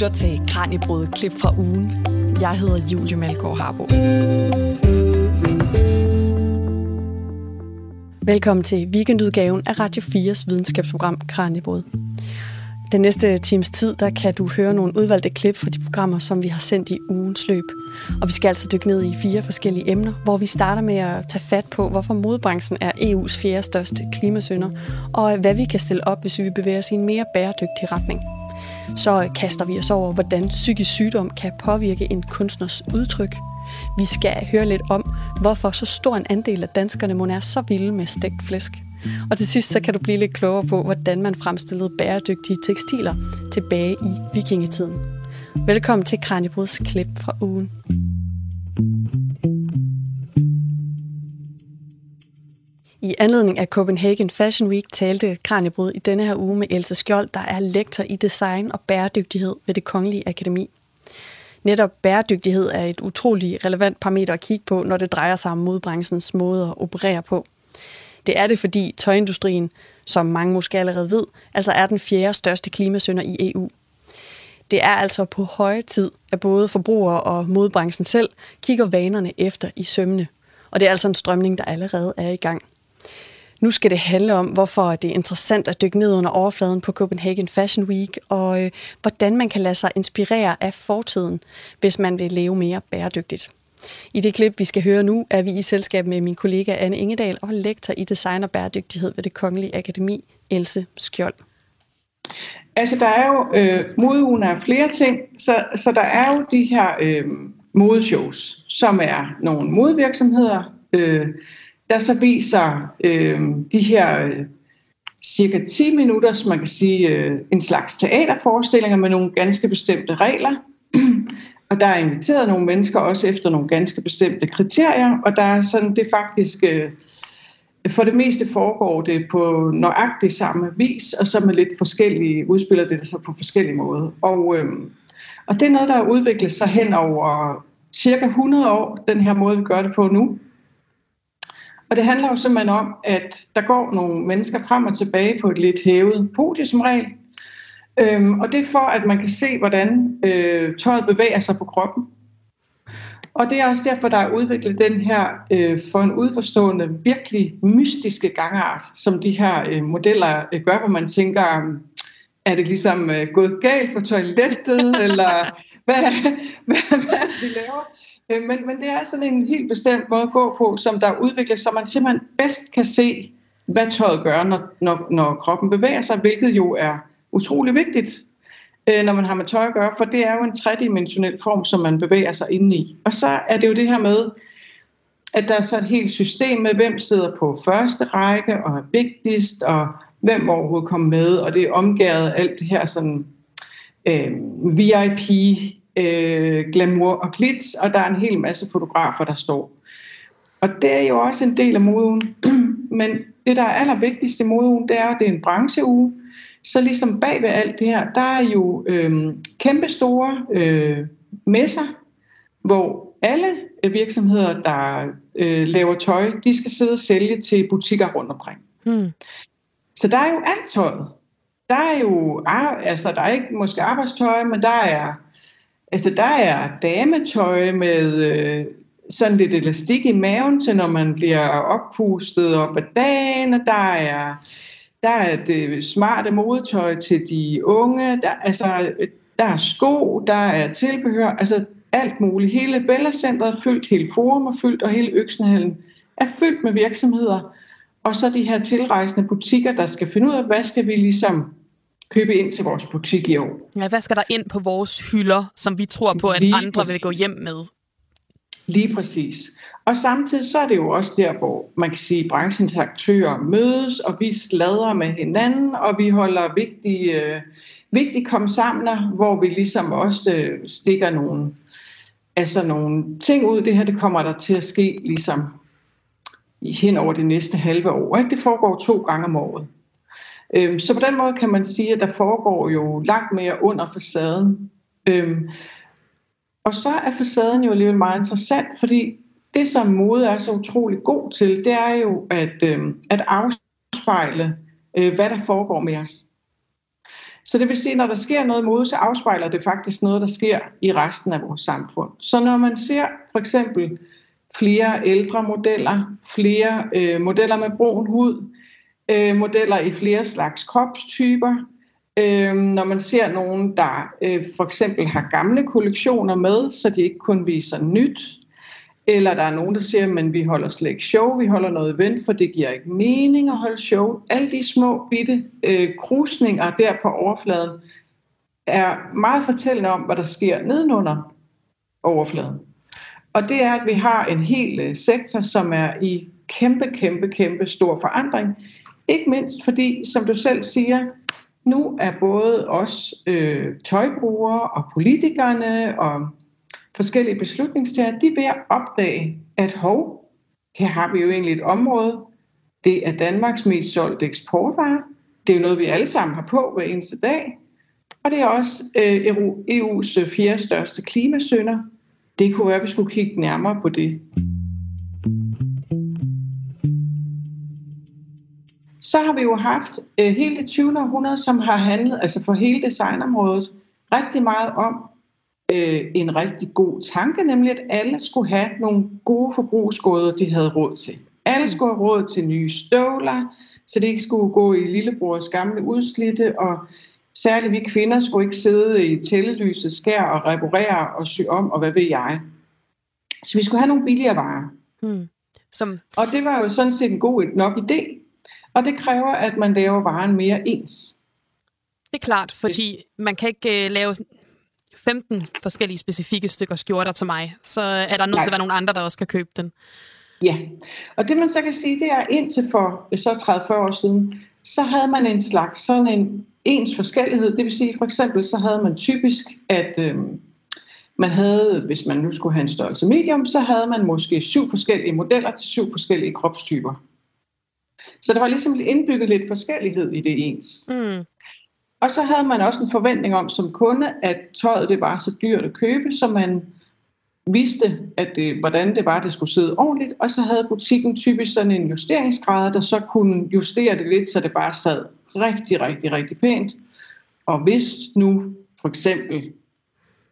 lytter til Kranjebrud klip fra ugen. Jeg hedder Julie Malgaard Harbo. Velkommen til weekendudgaven af Radio 4's videnskabsprogram Kranjebrud. Den næste times tid, der kan du høre nogle udvalgte klip fra de programmer, som vi har sendt i ugens løb. Og vi skal altså dykke ned i fire forskellige emner, hvor vi starter med at tage fat på, hvorfor modebranchen er EU's fjerde største klimasønder, og hvad vi kan stille op, hvis vi bevæger os i en mere bæredygtig retning. Så kaster vi os over, hvordan psykisk sygdom kan påvirke en kunstners udtryk. Vi skal høre lidt om, hvorfor så stor en andel af danskerne må er så vilde med stegt flæsk. Og til sidst så kan du blive lidt klogere på, hvordan man fremstillede bæredygtige tekstiler tilbage i vikingetiden. Velkommen til Kranjebruds klip fra ugen. I anledning af Copenhagen Fashion Week talte Kranjebrud i denne her uge med Else Skjold, der er lektor i design og bæredygtighed ved det Kongelige Akademi. Netop bæredygtighed er et utrolig relevant parameter at kigge på, når det drejer sig om modbranchens måde at operere på. Det er det, fordi tøjindustrien, som mange måske allerede ved, altså er den fjerde største klimasønder i EU. Det er altså på høje tid, at både forbrugere og modbranchen selv kigger vanerne efter i sømne. Og det er altså en strømning, der allerede er i gang. Nu skal det handle om, hvorfor det er interessant at dykke ned under overfladen på Copenhagen Fashion Week, og øh, hvordan man kan lade sig inspirere af fortiden, hvis man vil leve mere bæredygtigt. I det klip, vi skal høre nu, er vi i selskab med min kollega Anne Ingedal og lektor i design og bæredygtighed ved det Kongelige Akademi, Else Skjold. Altså, der er jo, øh, modeugen er flere ting, så, så der er jo de her øh, modeshows, som er nogle modevirksomheder, øh, der så viser øh, de her øh, cirka 10 minutter, som man kan sige, øh, en slags teaterforestillinger med nogle ganske bestemte regler. og der er inviteret nogle mennesker også efter nogle ganske bestemte kriterier, og der er sådan, det faktisk, øh, for det meste foregår det på nøjagtig samme vis, og så med lidt forskellige, udspiller det sig på forskellige måder. Og, øhm, og det er noget, der har udviklet sig hen over cirka 100 år, den her måde, vi gør det på nu. Og det handler jo simpelthen om, at der går nogle mennesker frem og tilbage på et lidt hævet podie som regel. Øhm, og det er for, at man kan se, hvordan øh, tøjet bevæger sig på kroppen. Og det er også derfor, der er udviklet den her øh, for en udforstående, virkelig mystiske gangart, som de her øh, modeller øh, gør, hvor man tænker, er det ligesom øh, gået galt for toilettet, eller hvad, hvad, hvad de laver? Øh, men, men det er sådan en helt bestemt måde at gå på, som der udvikles, så man simpelthen bedst kan se, hvad tøjet gør, når, når, når kroppen bevæger sig, hvilket jo er utrolig vigtigt, øh, når man har med tøj at gøre, for det er jo en tredimensionel form, som man bevæger sig inde i. Og så er det jo det her med, at der er så et helt system med, hvem sidder på første række og er vigtigst, og hvem overhovedet kommer med, og det er omgæret alt det her sådan øh, VIP øh, glamour og glitz, og der er en hel masse fotografer, der står. Og det er jo også en del af modeugen. Men det, der er allervigtigst i modeugen, det er, at det er en brancheuge. Så ligesom bag ved alt det her, der er jo øh, kæmpe store øh, messer, hvor alle virksomheder, der øh, laver tøj, de skal sidde og sælge til butikker rundt omkring. Hmm. Så der er jo alt tøjet. Der er jo, altså der er ikke måske arbejdstøj, men der er Altså, der er dametøj med øh, sådan lidt elastik i maven til, når man bliver oppustet op ad dagen, og der er, der er det smarte modetøj til de unge, der, altså, der er sko, der er tilbehør, altså alt muligt. Hele Bella Centeret er fyldt, hele Forum er fyldt, og hele Øksenhallen er fyldt med virksomheder. Og så de her tilrejsende butikker, der skal finde ud af, hvad skal vi ligesom købe ind til vores butik i år. Ja, hvad skal der ind på vores hylder, som vi tror på, at Lige andre præcis. vil gå hjem med? Lige præcis. Og samtidig så er det jo også der, hvor man kan sige, at branchens aktører mødes, og vi sladrer med hinanden, og vi holder vigtige, øh, vigtige kom samler, hvor vi ligesom også øh, stikker nogle, altså nogle ting ud. Det her det kommer der til at ske ligesom hen over det næste halve år. Ikke? Det foregår to gange om året. Øhm, så på den måde kan man sige, at der foregår jo langt mere under facaden. Øhm, og så er facaden jo alligevel meget interessant, fordi det, som mode er så utrolig god til, det er jo at, øhm, at afspejle, øh, hvad der foregår med os. Så det vil sige, når der sker noget mode, så afspejler det faktisk noget, der sker i resten af vores samfund. Så når man ser for eksempel flere ældre modeller, flere øh, modeller med brun hud, øh, modeller i flere slags kropstyper, øh, når man ser nogen, der øh, for eksempel har gamle kollektioner med, så de ikke kun viser nyt, eller der er nogen, der siger, at vi holder slet ikke show, vi holder noget event, for det giver ikke mening at holde show. Alle de små bitte øh, krusninger der på overfladen er meget fortællende om, hvad der sker nedenunder overfladen. Og det er, at vi har en hel øh, sektor, som er i kæmpe, kæmpe, kæmpe stor forandring. Ikke mindst fordi, som du selv siger, nu er både os øh, tøjbrugere og politikerne og forskellige beslutningstager, de er ved at opdage, at hov, her har vi jo egentlig et område, det er Danmarks mest solgte eksportvare. Det er jo noget, vi alle sammen har på hver eneste dag. Og det er også øh, EU's øh, fjerde største klimasønder. Det kunne være, at vi skulle kigge nærmere på det. Så har vi jo haft øh, hele det 20. århundrede, som har handlet, altså for hele designområdet, rigtig meget om, øh, en rigtig god tanke, nemlig at alle skulle have nogle gode forbrugsgoder, de havde råd til. Alle skulle have råd til nye støvler, så de ikke skulle gå i lillebrors gamle udslidte, og særligt vi kvinder skulle ikke sidde i tællelyset skær og reparere og sy om, og hvad ved jeg. Så vi skulle have nogle billigere varer. Hmm. Som... Og det var jo sådan set en god nok idé. Og det kræver, at man laver varen mere ens. Det er klart, fordi man kan ikke uh, lave 15 forskellige specifikke stykker skjorter til mig, så er der nødt til at være nogle andre, der også kan købe den. Ja, og det man så kan sige, det er indtil for så 30-40 år siden, så havde man en slags sådan en ens forskellighed. Det vil sige for eksempel, så havde man typisk, at øh, man havde, hvis man nu skulle have en størrelse medium, så havde man måske syv forskellige modeller til syv forskellige kropstyper. Så der var ligesom indbygget lidt forskellighed i det ens. Mm. Og så havde man også en forventning om som kunde, at tøjet det var så dyrt at købe, så man vidste, at det, hvordan det var, det skulle sidde ordentligt, og så havde butikken typisk sådan en justeringsgrad, der så kunne justere det lidt, så det bare sad rigtig, rigtig, rigtig pænt. Og hvis nu for eksempel,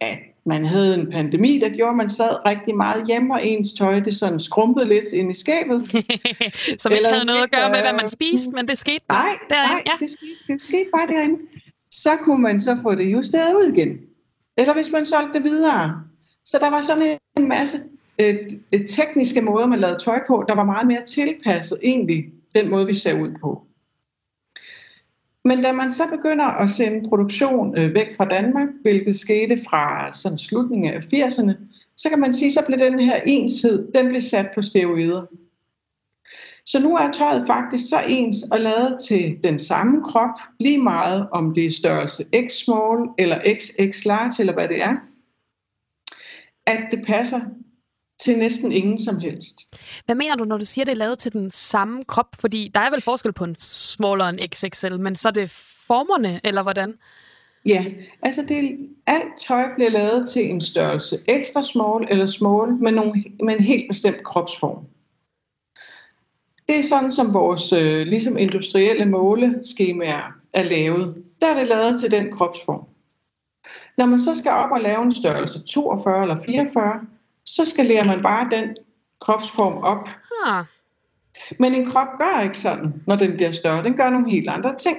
at man havde en pandemi, der gjorde, at man sad rigtig meget hjemme, og ens tøj det sådan skrumpede lidt ind i skabet. Som ikke havde noget at gøre med, hvad man spiste, men det skete bare nej, derinde. Nej, ja. det, skete, det skete bare derinde så kunne man så få det justeret ud igen. Eller hvis man solgte det videre. Så der var sådan en masse et tekniske måder, man lavede tøj på, der var meget mere tilpasset egentlig den måde, vi ser ud på. Men da man så begynder at sende produktion øh, væk fra Danmark, hvilket skete fra sådan slutningen af 80'erne, så kan man sige, så blev den her enshed, den blev sat på steroider. Så nu er tøjet faktisk så ens og lavet til den samme krop, lige meget om det er størrelse X small eller XX large eller hvad det er, at det passer til næsten ingen som helst. Hvad mener du, når du siger, det er lavet til den samme krop? Fordi der er vel forskel på en small og en XXL, men så er det formerne, eller hvordan? Ja, altså det, alt tøj bliver lavet til en størrelse ekstra small eller small med, nogle, med en helt bestemt kropsform. Det er sådan, som vores øh, ligesom industrielle måleskemaer er lavet. Der er det lavet til den kropsform. Når man så skal op og lave en størrelse 42 eller 44, så skalerer man bare den kropsform op. Ah. Men en krop gør ikke sådan, når den bliver større. Den gør nogle helt andre ting,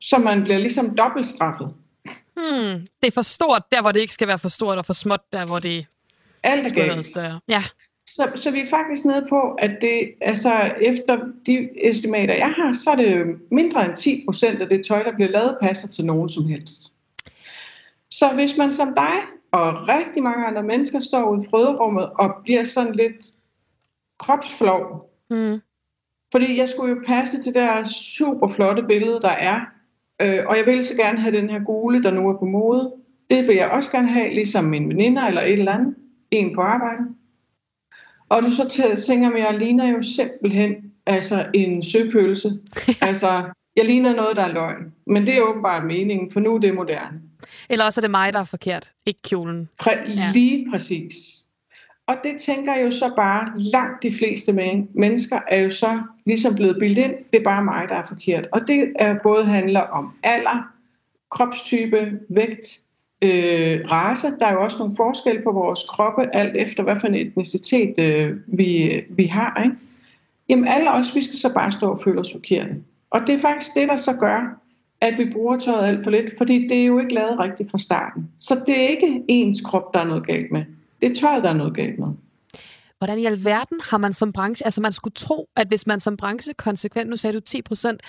så man bliver ligesom dobbelt straffet. Hmm, det er for stort der, hvor det ikke skal være for stort, og for småt der, hvor det Alt er galt. større. Ja. Så, så vi er faktisk nede på, at det, altså efter de estimater, jeg har, så er det mindre end 10 procent af det tøj, der bliver lavet, passer til nogen som helst. Så hvis man som dig og rigtig mange andre mennesker står ude i frøderummet og bliver sådan lidt kropsflov, mm. fordi jeg skulle jo passe til det der super flotte billede, der er, øh, og jeg vil så gerne have den her gule, der nu er på mode. Det vil jeg også gerne have, ligesom min veninder eller et eller andet, en på arbejde. Og du så tænker mig, jeg ligner jo simpelthen altså en søpølse. altså, jeg ligner noget, der er løgn. Men det er åbenbart meningen, for nu er det moderne. Eller også er det mig, der er forkert, ikke kjolen. Præ- ja. Lige præcis. Og det tænker jeg jo så bare, langt de fleste mennesker er jo så ligesom blevet bildet ind, det er bare mig, der er forkert. Og det er både handler om alder, kropstype, vægt, øh, race. Der er jo også nogle forskelle på vores kroppe, alt efter hvad for en etnicitet øh, vi, vi har. Ikke? Jamen alle os, vi skal så bare stå og føle os forkerte. Og det er faktisk det, der så gør, at vi bruger tøjet alt for lidt, fordi det er jo ikke lavet rigtigt fra starten. Så det er ikke ens krop, der er noget galt med. Det er tøjet, der er noget galt med. Hvordan i alverden har man som branche, altså man skulle tro, at hvis man som branche konsekvent, nu sagde du 10 procent,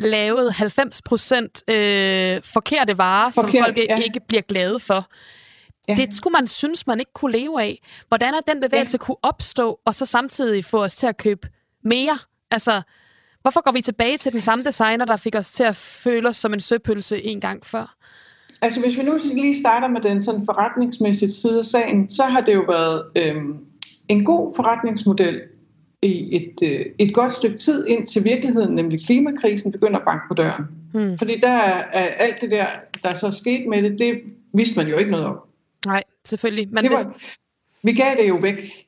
lavede 90 procent øh, forkerte varer, Forkert, som folk ja. ikke bliver glade for. Ja. Det skulle man synes, man ikke kunne leve af. Hvordan er den bevægelse ja. kunne opstå, og så samtidig få os til at købe mere? Altså, hvorfor går vi tilbage til den samme designer, der fik os til at føle os som en søpølse en gang før? Altså, hvis vi nu lige starter med den sådan forretningsmæssige side af sagen, så har det jo været øhm, en god forretningsmodel i et, øh, et godt stykke tid ind til virkeligheden, nemlig klimakrisen, begynder at banke på døren. Hmm. Fordi der er, alt det der, der så sket med det, det vidste man jo ikke noget om. Nej, selvfølgelig. Men det var, vi gav det jo væk.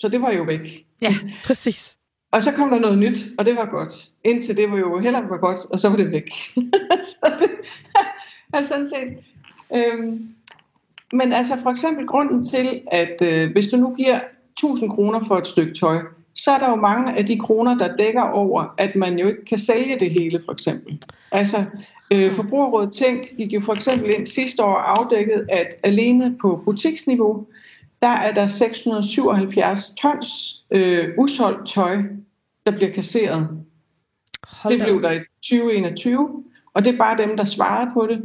Så det var jo væk. Ja, præcis og så kom der noget nyt, og det var godt. Indtil det var jo heller var godt, og så var det væk. så det er sådan set... Øhm, men altså for eksempel grunden til, at øh, hvis du nu giver 1000 kroner for et stykke tøj, så er der jo mange af de kroner, der dækker over, at man jo ikke kan sælge det hele, for eksempel. Altså, øh, Forbrugerrådet Tænk gik jo for eksempel ind sidste år afdækket, at alene på butiksniveau, der er der 677 tons øh, usolgt tøj, der bliver kasseret. Hold det blev der i 2021, og det er bare dem, der svarede på det.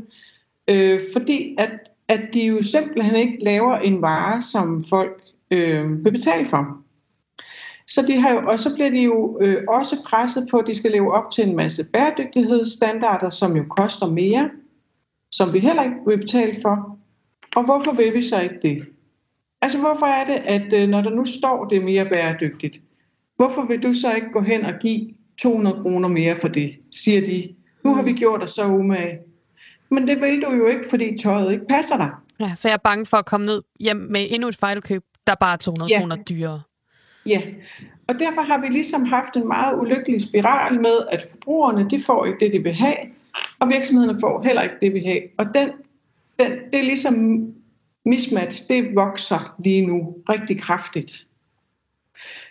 Øh, fordi at, at de jo simpelthen ikke laver en vare, som folk øh, vil betale for. Så de har jo, og så bliver de jo øh, også presset på, at de skal leve op til en masse bæredygtighedsstandarder, som jo koster mere, som vi heller ikke vil betale for. Og hvorfor vil vi så ikke det? Altså hvorfor er det, at øh, når der nu står, det er mere bæredygtigt, hvorfor vil du så ikke gå hen og give 200 kroner mere for det, siger de. Nu har vi mm. gjort os så umage. Men det vil du jo ikke, fordi tøjet ikke passer dig. Ja, så jeg er bange for at komme ned hjem med endnu et fejlkøb, der er bare 200 ja. kroner dyrere. Ja, og derfor har vi ligesom haft en meget ulykkelig spiral med, at forbrugerne de får ikke det, de vil have, og virksomhederne får heller ikke det, de vil have. Og den, den, det er ligesom mismatch, det vokser lige nu rigtig kraftigt.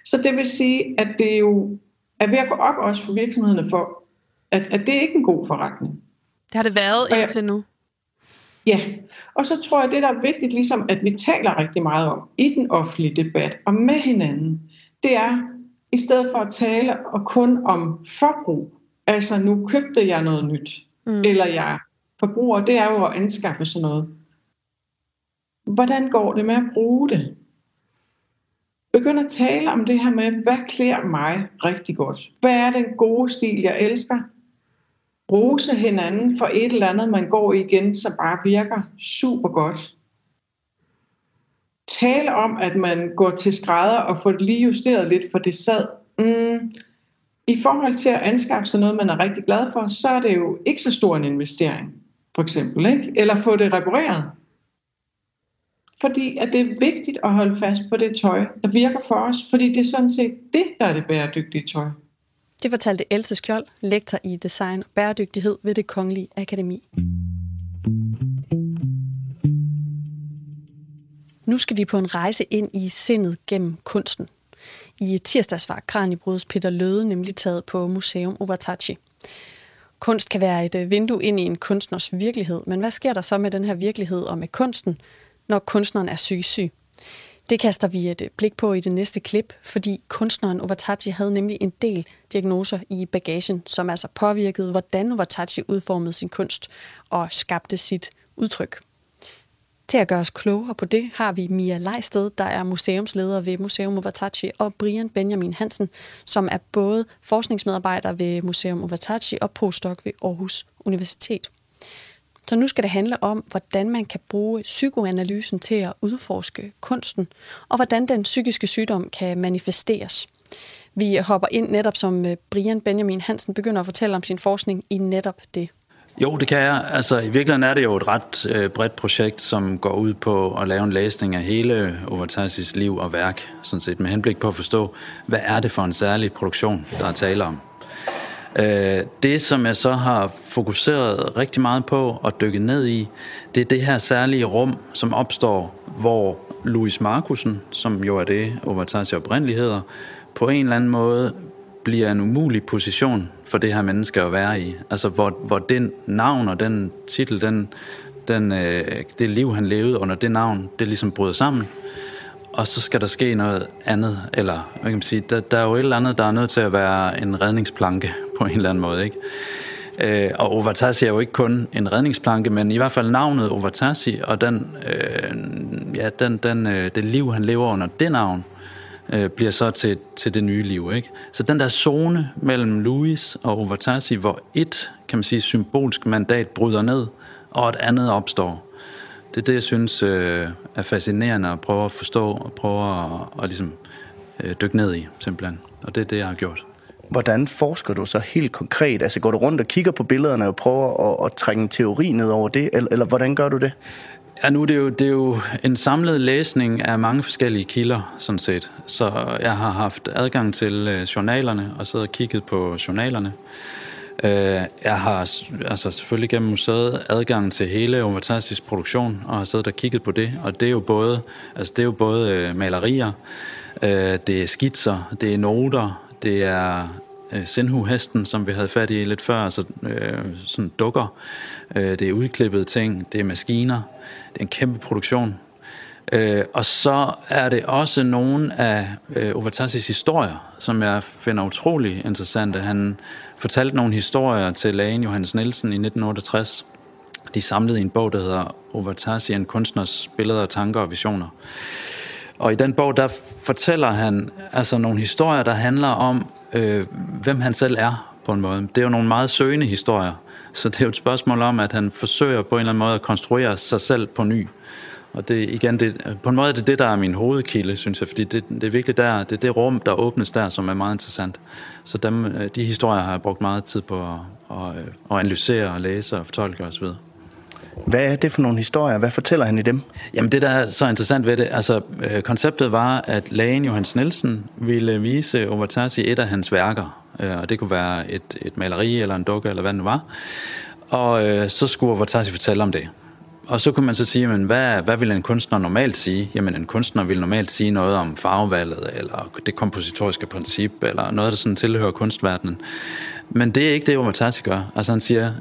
Så det vil sige, at det jo er ved at gå op også for virksomhederne for, at, at det er ikke en god forretning. Det har det været indtil nu. Ja, og så tror jeg, det der er vigtigt, ligesom at vi taler rigtig meget om i den offentlige debat og med hinanden, det er, i stedet for at tale og kun om forbrug, altså nu købte jeg noget nyt, mm. eller jeg forbruger, det er jo at anskaffe sådan noget. Hvordan går det med at bruge det? Begynd at tale om det her med, hvad klæder mig rigtig godt? Hvad er den gode stil, jeg elsker? rose hinanden for et eller andet, man går igen, som bare virker super godt. Tale om, at man går til skrædder og får det lige justeret lidt, for det sad. Mm. I forhold til at anskaffe sig noget, man er rigtig glad for, så er det jo ikke så stor en investering, for eksempel. Ikke? Eller få det repareret. Fordi at det er vigtigt at holde fast på det tøj, der virker for os, fordi det er sådan set det, der er det bæredygtige tøj. Det fortalte Else Skjold, lektor i design og bæredygtighed ved det Kongelige Akademi. Nu skal vi på en rejse ind i sindet gennem kunsten. I tirsdags var Kranibrods Peter Løde nemlig taget på Museum Overtachi. Kunst kan være et øh, vindue ind i en kunstners virkelighed, men hvad sker der så med den her virkelighed og med kunsten, når kunstneren er psykisk syg? Det kaster vi et øh, blik på i det næste klip, fordi kunstneren Ovatachi havde nemlig en del diagnoser i bagagen, som altså påvirkede, hvordan Ovatachi udformede sin kunst og skabte sit udtryk. Til at gøre os klogere på det, har vi Mia Leisted, der er museumsleder ved Museum Ovatachi, og Brian Benjamin Hansen, som er både forskningsmedarbejder ved Museum Ovatachi og postdoc ved Aarhus Universitet. Så nu skal det handle om, hvordan man kan bruge psykoanalysen til at udforske kunsten, og hvordan den psykiske sygdom kan manifesteres. Vi hopper ind netop som øh, Brian Benjamin Hansen begynder at fortælle om sin forskning i netop det. Jo, det kan jeg. Altså, I virkeligheden er det jo et ret øh, bredt projekt, som går ud på at lave en læsning af hele Overtasis liv og værk, sådan set med henblik på at forstå, hvad er det for en særlig produktion, der er tale om. Øh, det, som jeg så har fokuseret rigtig meget på og dykket ned i, det er det her særlige rum, som opstår, hvor Louis Markusen, som jo er det, Overtasia oprindeligt hedder, på en eller anden måde bliver en umulig position for det her menneske at være i. Altså, hvor, hvor den navn og den titel, den, den, øh, det liv, han levede under det navn, det ligesom bryder sammen. Og så skal der ske noget andet, eller hvad kan man sige, der, der er jo et eller andet, der er nødt til at være en redningsplanke på en eller anden måde, ikke? Øh, og Overtasi er jo ikke kun en redningsplanke, men i hvert fald navnet Overtasi, og den, øh, ja, den, den, øh, det liv, han lever under det navn, øh, bliver så til, til det nye liv. Ikke? Så den der zone mellem Louis og Overtasi, hvor et, kan man sige, symbolsk mandat bryder ned, og et andet opstår. Det er det, jeg synes øh, er fascinerende at prøve at forstå og prøve at, at ligesom, øh, dykke ned i, simpelthen. Og det er det, jeg har gjort. Hvordan forsker du så helt konkret? Altså går du rundt og kigger på billederne og prøver at, at trænge teori ned over det, eller, eller hvordan gør du det? Ja, nu er det, jo, det er jo en samlet læsning af mange forskellige kilder, sådan set. Så jeg har haft adgang til øh, journalerne og siddet og kigget på journalerne. Øh, jeg har altså selvfølgelig gennem museet adgang til hele Ovatassis produktion og har siddet og kigget på det. Og det er jo både, altså det er jo både øh, malerier, øh, det er skitser, det er noter, det er øh, Sinhu-hesten, som vi havde fat i lidt før, altså øh, sådan dukker. det er udklippede ting, det er maskiner, det er en kæmpe produktion. Øh, og så er det også nogle af øh, Ovatassis historier, som jeg finder utrolig interessante. Han fortalte nogle historier til lægen Johannes Nielsen i 1968. De samlede i en bog, der hedder Ovatasi, kunstners billeder, tanker og visioner. Og i den bog, der fortæller han altså nogle historier, der handler om, øh, hvem han selv er på en måde. Det er jo nogle meget søgende historier. Så det er jo et spørgsmål om, at han forsøger på en eller anden måde at konstruere sig selv på ny. Og det, igen, det, på en måde er det det, der er min hovedkilde, synes jeg, fordi det, det er virkelig der, det er det rum, der åbnes der, som er meget interessant. Så dem, øh, de historier har jeg brugt meget tid på at, at, at analysere og læse og fortolke osv. Hvad er det for nogle historier? Hvad fortæller han i dem? Jamen det, der er så interessant ved det, altså øh, konceptet var, at lægen Johannes Nielsen ville vise Overtasi et af hans værker, øh, og det kunne være et, et maleri eller en dukke eller hvad det var. Og øh, så skulle Overtasi fortælle om det. Og så kunne man så sige, men hvad, hvad vil en kunstner normalt sige? Jamen en kunstner vil normalt sige noget om farvevalget, eller det kompositoriske princip, eller noget, der sådan tilhører kunstverdenen. Men det er ikke det, Overtasi gør. Altså han siger,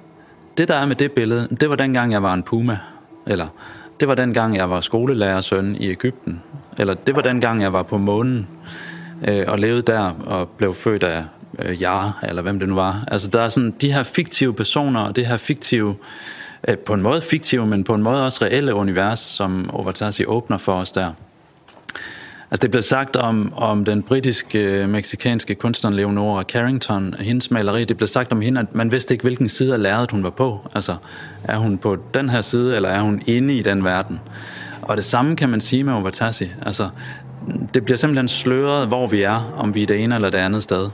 det der er med det billede, det var dengang, jeg var en puma. Eller det var dengang, jeg var skolelærersøn i Ægypten. Eller det var dengang, jeg var på månen øh, og levede der og blev født af øh, Jar, eller hvem det nu var. Altså der er sådan de her fiktive personer, og det her fiktive, øh, Øh, på en måde fiktive, men på en måde også reelle univers, som Overtasi åbner for os der. Altså det blev sagt om, om den britiske, øh, meksikanske kunstner Leonora Carrington, hendes maleri, det blev sagt om hende, at man vidste ikke, hvilken side af lærredet hun var på. Altså, er hun på den her side, eller er hun inde i den verden? Og det samme kan man sige med Overtassi. Altså, det bliver simpelthen sløret, hvor vi er, om vi er det ene eller det andet sted.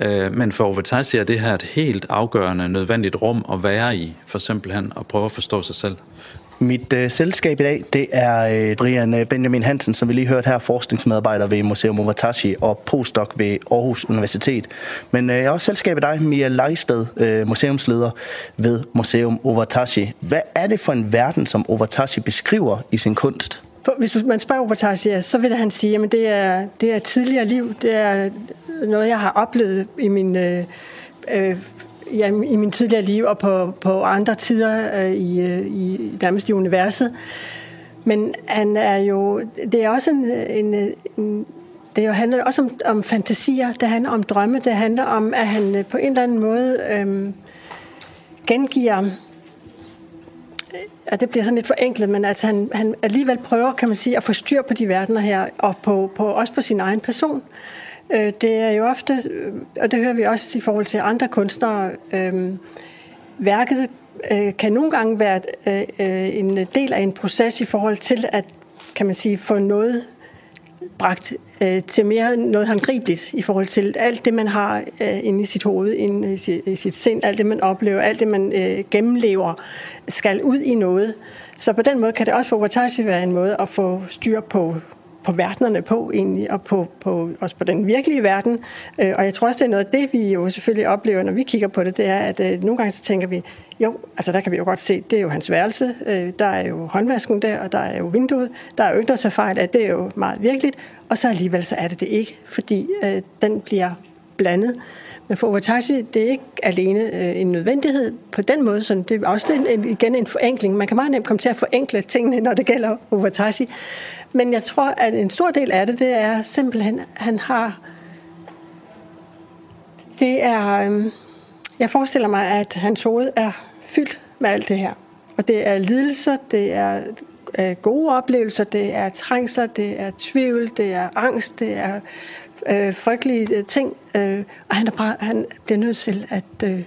Øh, men for Overtassi er det her et helt afgørende, nødvendigt rum at være i, for simpelthen at prøve at forstå sig selv. Mit øh, selskab i dag, det er øh, Brian øh, Benjamin Hansen, som vi lige hørte her, forskningsmedarbejder ved Museum Ovatashi og postdoc ved Aarhus Universitet. Men øh, jeg har også selskab i dig, Mia Leisted, øh, museumsleder ved Museum Ovatashi. Hvad er det for en verden, som Ovatashi beskriver i sin kunst? For hvis man spørger Owatashi, så vil han sige, at det er, det er tidligere liv, det er noget, jeg har oplevet i min øh, øh, ja, i min tidligere liv og på, på andre tider øh, i, øh, i nærmest i universet. Men han er jo, det er også en, en, en det jo handler også om, om fantasier, det handler om drømme, det handler om, at han øh, på en eller anden måde øh, gengiver, ja, det bliver sådan lidt forenklet, men at han, han alligevel prøver, kan man sige, at få styr på de verdener her, og på, på, også på sin egen person. Øh, det er jo ofte, øh, og det hører vi også i forhold til andre kunstnere, øh, værket øh, kan nogle gange være øh, øh en del af en proces i forhold til at, kan man sige, få noget bragt øh, til mere noget håndgribeligt i forhold til alt det, man har øh, inde i sit hoved, inde i sit, i sit sind, alt det, man oplever, alt det, man øh, gennemlever, skal ud i noget. Så på den måde kan det også for Watasi være en måde at få styr på på verdenerne på egentlig, og på, på, også på den virkelige verden. Øh, og jeg tror også, det er noget af det, vi jo selvfølgelig oplever, når vi kigger på det, det er, at øh, nogle gange så tænker vi, jo, altså der kan vi jo godt se, det er jo hans værelse, øh, der er jo håndvasken der, og der er jo vinduet, der er jo ikke noget til fejl, at det er jo meget virkeligt, og så alligevel så er det det ikke, fordi øh, den bliver blandet. Men for Overtashi, det er ikke alene øh, en nødvendighed på den måde, så det er også lidt en, igen en forenkling. Man kan meget nemt komme til at forenkle tingene, når det gælder Overtashi. Men jeg tror, at en stor del af det, det er simpelthen, han har... Det er... Øh, jeg forestiller mig, at hans hoved er fyldt med alt det her. Og det er lidelser, det er øh, gode oplevelser, det er trængsler, det er tvivl, det er angst, det er øh, frygtelige øh, ting. Øh, og han, er bare, han bliver nødt til at øh,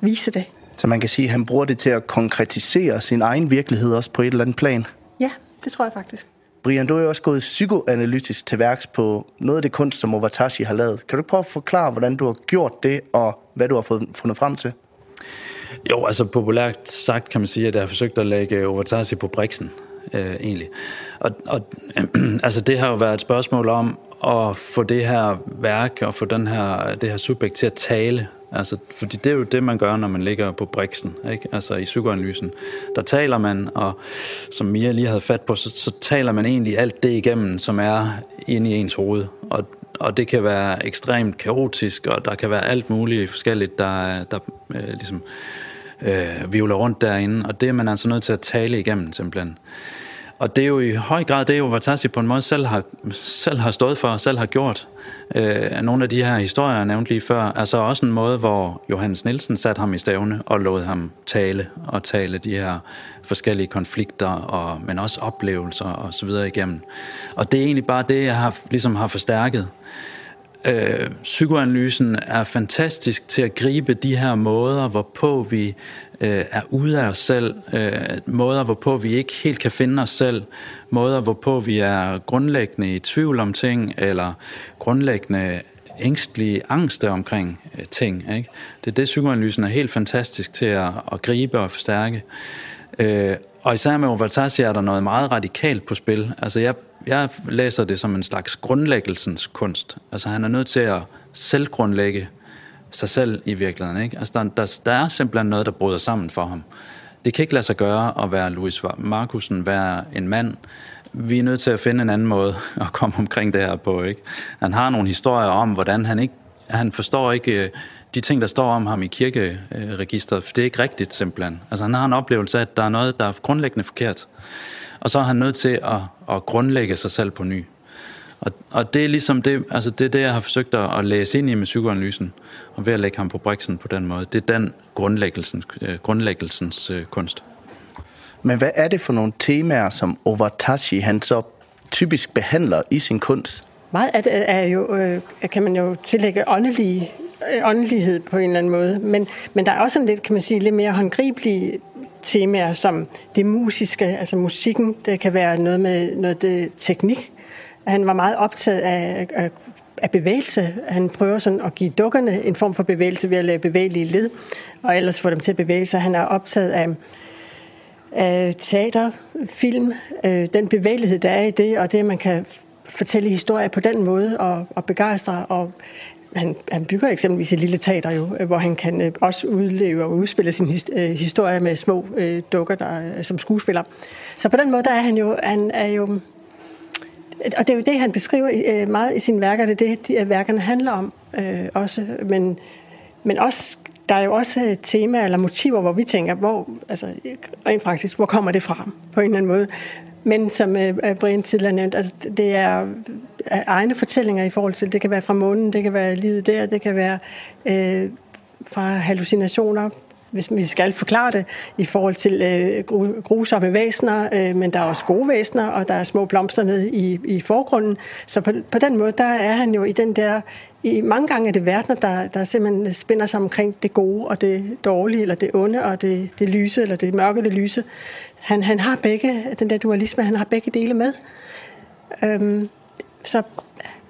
vise det. Så man kan sige, at han bruger det til at konkretisere sin egen virkelighed også på et eller andet plan? Ja, det tror jeg faktisk. Brian, du er jo også gået psykoanalytisk til værks på noget af det kunst, som Ovatashi har lavet. Kan du prøve at forklare, hvordan du har gjort det, og hvad du har fundet frem til? Jo, altså populært sagt kan man sige, at jeg har forsøgt at lægge Ovatashi på briksen, øh, egentlig. Og, og øh, altså det har jo været et spørgsmål om at få det her værk og få den her, det her subjekt til at tale. Altså, fordi det er jo det, man gør, når man ligger på briksen, ikke? altså i psykoanalysen. Der taler man, og som Mia lige havde fat på, så, så taler man egentlig alt det igennem, som er inde i ens hoved. Og, og det kan være ekstremt kaotisk, og der kan være alt muligt forskelligt, der, der øh, ligesom øh, vivler rundt derinde, og det er man altså nødt til at tale igennem simpelthen. Og det er jo i høj grad det, jo Vatasi på en måde selv har, selv har stået for, selv har gjort. Øh, nogle af de her historier, jeg nævnte lige før, er så også en måde, hvor Johannes Nielsen satte ham i stævne og lod ham tale og tale de her forskellige konflikter, og, men også oplevelser og så videre igennem. Og det er egentlig bare det, jeg har, ligesom har forstærket. Øh, psykoanalysen er fantastisk til at gribe de her måder, hvorpå vi øh, er ude af os selv, øh, måder, hvorpå vi ikke helt kan finde os selv, måder, hvorpå vi er grundlæggende i tvivl om ting, eller grundlæggende ængstlige angste omkring øh, ting. Ikke? Det er det, psykoanalysen er helt fantastisk til at, at gribe og forstærke. Øh, Øh, og især med Ovaltasi er der noget meget radikalt på spil. Altså jeg, jeg læser det som en slags grundlæggelsens kunst. Altså han er nødt til at selvgrundlægge sig selv i virkeligheden. Ikke? Altså, der, der, der er simpelthen noget, der bryder sammen for ham. Det kan ikke lade sig gøre at være Louis Markusen, være en mand. Vi er nødt til at finde en anden måde at komme omkring det her på. Ikke? Han har nogle historier om, hvordan han ikke han forstår ikke øh, de ting, der står om ham i kirkeregistret, for det er ikke rigtigt simpelthen. Altså han har en oplevelse af, at der er noget, der er grundlæggende forkert. Og så er han nødt til at, at grundlægge sig selv på ny. Og, og det er ligesom det, altså det, er det, jeg har forsøgt at, at læse ind i med psykoanalysen, og ved at lægge ham på briksen på den måde. Det er den grundlæggelsens, øh, grundlæggelsens øh, kunst. Men hvad er det for nogle temaer, som Ovatashi han så typisk behandler i sin kunst? Meget af det er jo, øh, kan man jo tillægge åndelige, Øh, åndelighed på en eller anden måde. Men, men der er også en lidt, kan man sige, lidt mere håndgribelige temaer, som det musiske, altså musikken, det kan være noget med noget det, teknik, han var meget optaget af, af, af bevægelse. Han prøver sådan at give dukkerne en form for bevægelse ved at lave bevægelige led, og ellers få dem til at bevæge sig. Han er optaget af, af teater, film, øh, den bevægelighed, der er i det, og det, man kan fortælle historier på den måde og, og begejstre. Og han, han bygger eksempelvis et lille teater, jo, øh, hvor han kan øh, også udleve og udspille sin his, øh, historie med små øh, dukker der, øh, som skuespiller. Så på den måde der er han jo, han er jo øh, og det er jo det, han beskriver øh, meget i sine værker, det er det, de værkerne handler om øh, også. Men, men også, der er jo også øh, temaer eller motiver, hvor vi tænker, hvor, altså rent faktisk, hvor kommer det fra på en eller anden måde. Men som øh, øh, Brian tidligere nævnt, altså, det er øh, egne fortællinger i forhold til, det kan være fra månen, det kan være livet der, det kan være øh, fra hallucinationer, hvis vi skal forklare det, i forhold til øh, grusomme væsener, øh, men der er også gode væsener, og der er små blomster nede i, i forgrunden. Så på, på den måde, der er han jo i den der, i mange gange er det verdener, der, der simpelthen spænder sig omkring det gode og det dårlige, eller det onde og det, det lyse, eller det mørke det lyse. Han, han har begge, den der dualisme, han har begge dele med. Øhm, så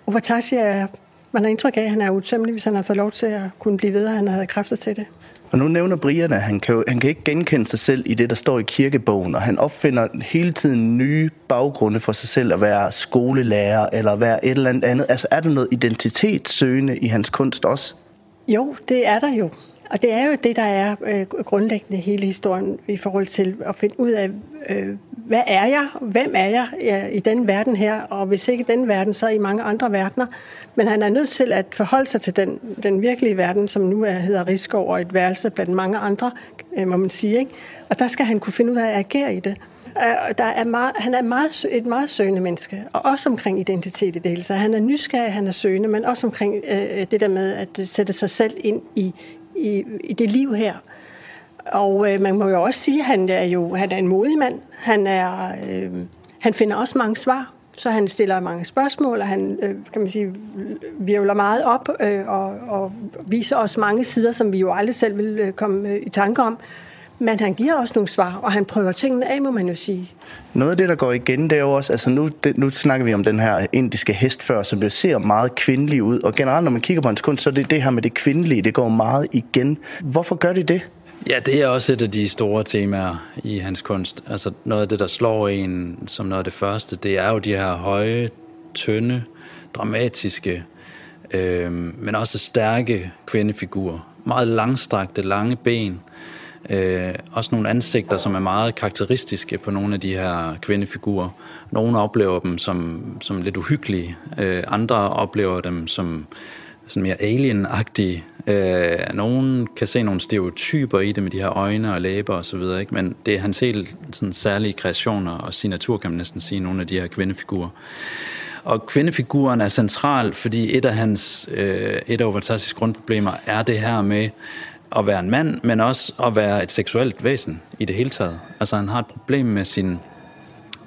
Overtashi er, man har indtryk af, at han er utømmelig, hvis han har fået lov til at kunne blive ved, og han havde kræfter til det. Og nu nævner Brian, at han kan, han kan ikke genkende sig selv i det, der står i kirkebogen, og han opfinder hele tiden nye baggrunde for sig selv at være skolelærer eller være et eller andet andet. Altså er der noget identitetssøgende i hans kunst også? Jo, det er der jo. Og det er jo det, der er øh, grundlæggende hele historien i forhold til at finde ud af, øh, hvad er jeg? Hvem er jeg ja, i den verden her? Og hvis ikke den verden, så i mange andre verdener. Men han er nødt til at forholde sig til den, den virkelige verden, som nu er, hedder Rigskov og et værelse blandt mange andre, øh, må man sige. Ikke? Og der skal han kunne finde ud af at agere i det. Øh, der er meget, han er meget, et meget søgende menneske, og også omkring identitet i det hele. Så han er nysgerrig, han er søgende, men også omkring øh, øh det der med at sætte sig selv ind i, i, i det liv her. Og øh, man må jo også sige, at han er jo han er en modig mand. Han, er, øh, han finder også mange svar, så han stiller mange spørgsmål, og han øh, kan man sige, virvler meget op øh, og, og viser os mange sider, som vi jo aldrig selv vil øh, komme øh, i tanke om. Men han giver også nogle svar, og han prøver tingene af, må man jo sige. Noget af det, der går igen, det er jo også, altså nu, det, nu snakker vi om den her indiske hest før, som ser meget kvindelig ud. Og generelt, når man kigger på hans kunst, så er det det her med det kvindelige, det går meget igen. Hvorfor gør de det? Ja, det er også et af de store temaer i hans kunst. Altså noget af det, der slår en som noget af det første, det er jo de her høje, tynde, dramatiske, øh, men også stærke kvindefigurer. Meget langstrakte, lange ben, Øh, Øh, også nogle ansigter, som er meget karakteristiske på nogle af de her kvindefigurer. Nogle oplever dem som, som lidt uhyggelige, øh, andre oplever dem som sådan mere alien-agtige. Øh, nogen kan se nogle stereotyper i det med de her øjne og læber og så videre, ikke? men det er hans helt sådan, særlige kreationer og signatur, kan man næsten sige, nogle af de her kvindefigurer. Og kvindefiguren er central, fordi et af hans, øh, et af Overtassis grundproblemer er det her med, at være en mand, men også at være et seksuelt væsen i det hele taget. Altså han har et problem med sin,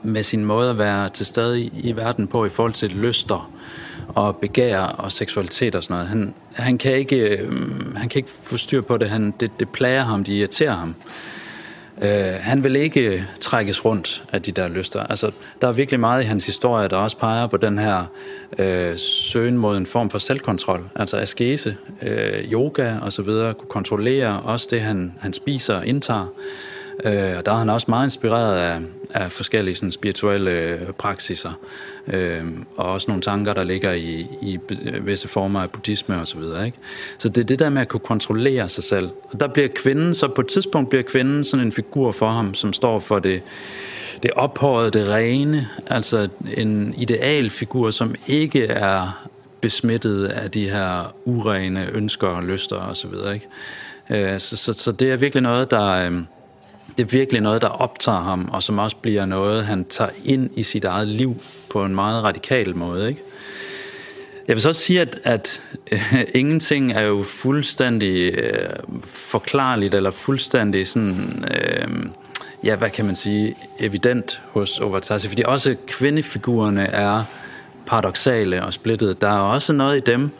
med sin måde at være til stede i, i verden på i forhold til lyster og begær og seksualitet og sådan noget. Han, han, kan, ikke, øh, han kan ikke få styr på det. Han, det. Det plager ham, det irriterer ham. Øh, han vil ikke trækkes rundt af de der lyster. Altså, der er virkelig meget i hans historie, der også peger på den her øh, søgen mod en form for selvkontrol. Altså askese, øh, yoga og så videre, kunne kontrollere også det, han, han spiser og indtager. Øh, og der er han også meget inspireret af, af forskellige sådan, spirituelle øh, praksiser, øh, og også nogle tanker, der ligger i, i visse former af buddhisme osv. Så, videre, ikke? så det er det der med at kunne kontrollere sig selv. Og der bliver kvinden, så på et tidspunkt bliver kvinden sådan en figur for ham, som står for det, det ophøjede, det rene, altså en idealfigur, som ikke er besmittet af de her urene ønsker og lyster osv. Så, videre, ikke? Øh, så, så, så det er virkelig noget, der, øh, det er virkelig noget, der optager ham, og som også bliver noget, han tager ind i sit eget liv på en meget radikal måde. Ikke? Jeg vil så også sige, at, at øh, ingenting er jo fuldstændig øh, forklarligt, eller fuldstændig sådan, øh, ja, hvad kan man sige, evident hos Overtassi, fordi også kvindefigurerne er paradoxale og splittede. Der er også noget i dem,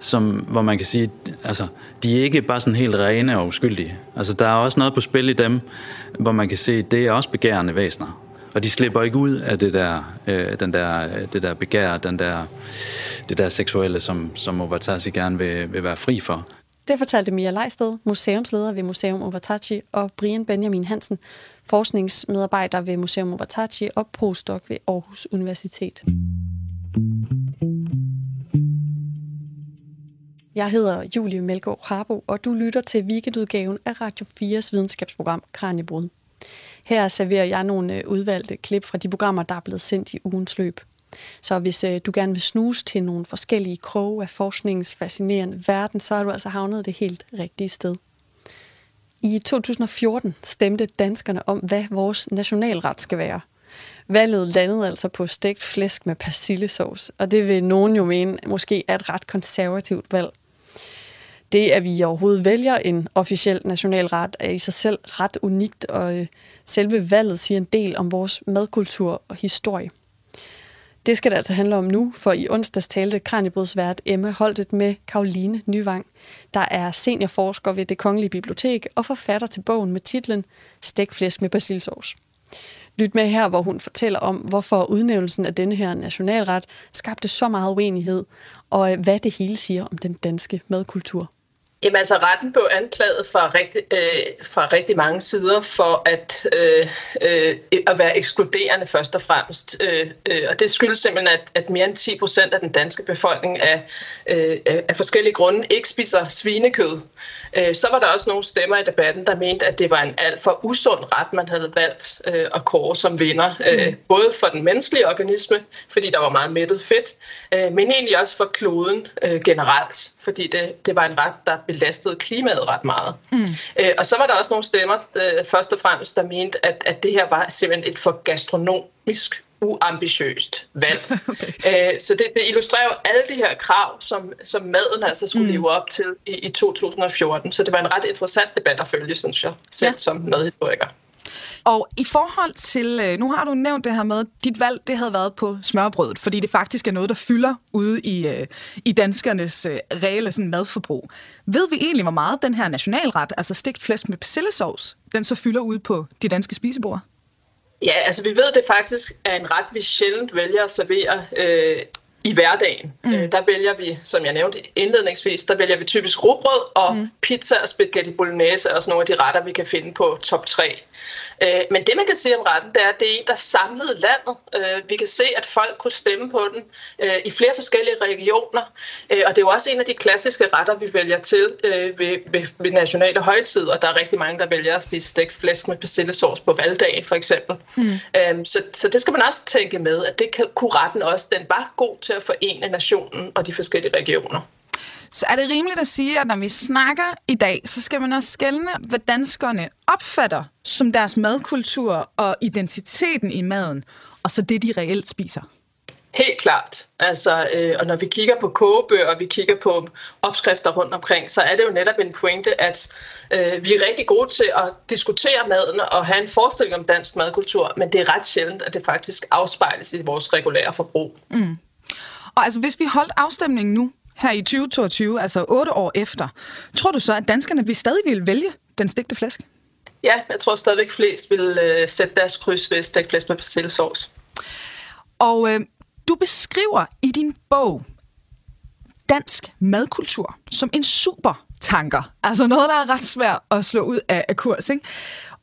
som, hvor man kan sige, altså, de er ikke bare sådan helt rene og uskyldige. Altså, der er også noget på spil i dem, hvor man kan se, det er også begærende væsener. Og de slipper ikke ud af det der, øh, den der, det der begær, den der, det der seksuelle, som, som Ovatasi gerne vil, vil være fri for. Det fortalte Mia Leisted, museumsleder ved Museum Ovatachi, og Brian Benjamin Hansen, forskningsmedarbejder ved Museum Ovatachi og postdoc ved Aarhus Universitet. Jeg hedder Julie Melgaard Harbo, og du lytter til weekendudgaven af Radio 4's videnskabsprogram Kranjebrud. Her serverer jeg nogle øh, udvalgte klip fra de programmer, der er blevet sendt i ugens løb. Så hvis øh, du gerne vil snuse til nogle forskellige kroge af forskningens fascinerende verden, så er du altså havnet det helt rigtige sted. I 2014 stemte danskerne om, hvad vores nationalret skal være. Valget landede altså på stegt flæsk med persillesauce, og det vil nogen jo mene måske er et ret konservativt valg. Det, at vi overhovedet vælger en officiel nationalret, er i sig selv ret unikt, og øh, selve valget siger en del om vores madkultur og historie. Det skal det altså handle om nu, for i onsdags talte Kranjebrudsvært Emma Holtet med Karoline Nyvang, der er seniorforsker ved det Kongelige Bibliotek og forfatter til bogen med titlen Stækflæsk med basilsauce. Lyt med her, hvor hun fortæller om, hvorfor udnævnelsen af denne her nationalret skabte så meget uenighed, og øh, hvad det hele siger om den danske madkultur. Jamen altså, retten blev anklaget fra rigtig, øh, fra rigtig mange sider for at, øh, øh, at være ekskluderende først og fremmest. Øh, øh, og det skyldes simpelthen, at, at mere end 10 procent af den danske befolkning af, øh, af forskellige grunde ikke spiser svinekød. Øh, så var der også nogle stemmer i debatten, der mente, at det var en alt for usund ret, man havde valgt øh, at kåre som vinder. Øh, mm. Både for den menneskelige organisme, fordi der var meget mættet fedt, øh, men egentlig også for kloden øh, generelt, fordi det, det var en ret, der belastede klimaet ret meget. Mm. Øh, og så var der også nogle stemmer, øh, først og fremmest, der mente, at, at det her var simpelthen et for gastronomisk uambitiøst valg. okay. øh, så det, det illustrerer jo alle de her krav, som, som maden altså skulle mm. leve op til i, i 2014. Så det var en ret interessant debat at følge, synes jeg, selv ja. som madhistoriker. Og i forhold til, øh, nu har du nævnt det her med, at dit valg det havde været på smørbrødet, fordi det faktisk er noget, der fylder ude i, øh, i danskernes øh, reelle sådan, madforbrug. Ved vi egentlig, hvor meget den her nationalret, altså stegt flæsk med persillesovs, den så fylder ud på de danske spisebord? Ja, altså vi ved, det faktisk er en ret, vi sjældent vælger at servere øh, i hverdagen. Mm. Øh, der vælger vi, som jeg nævnte indledningsvis, der vælger vi typisk rugbrød og mm. pizza og spaghetti bolognese, er også nogle af de retter, vi kan finde på top 3. Øh, men det, man kan sige om retten, det er, at det er en, der samlede landet. Øh, vi kan se, at folk kunne stemme på den øh, i flere forskellige regioner. Øh, og det er jo også en af de klassiske retter, vi vælger til øh, ved, ved, ved nationale højtider. Der er rigtig mange, der vælger at spise stegt flæsk med persillesauce på valgdagen, for eksempel. Mm. Øh, så, så det skal man også tænke med, at det kan, kunne retten også. Den var god til at forene nationen og de forskellige regioner. Så er det rimeligt at sige, at når vi snakker i dag, så skal man også skælne, hvad danskerne opfatter som deres madkultur og identiteten i maden, og så det, de reelt spiser? Helt klart. Altså, øh, og når vi kigger på kogebøger, og vi kigger på opskrifter rundt omkring, så er det jo netop en pointe, at øh, vi er rigtig gode til at diskutere maden og have en forestilling om dansk madkultur, men det er ret sjældent, at det faktisk afspejles i vores regulære forbrug. Mm. Og altså, hvis vi holdt afstemningen nu, her i 2022, altså otte år efter, tror du så, at danskerne vil stadig vil vælge den stegte flæsk? Ja, jeg tror stadigvæk flest vil øh, sætte deres kryds ved stegt flæsk med persillesauce. Og øh, du beskriver i din bog dansk madkultur som en super tanker. Altså noget, der er ret svært at slå ud af, af kurs. Ikke?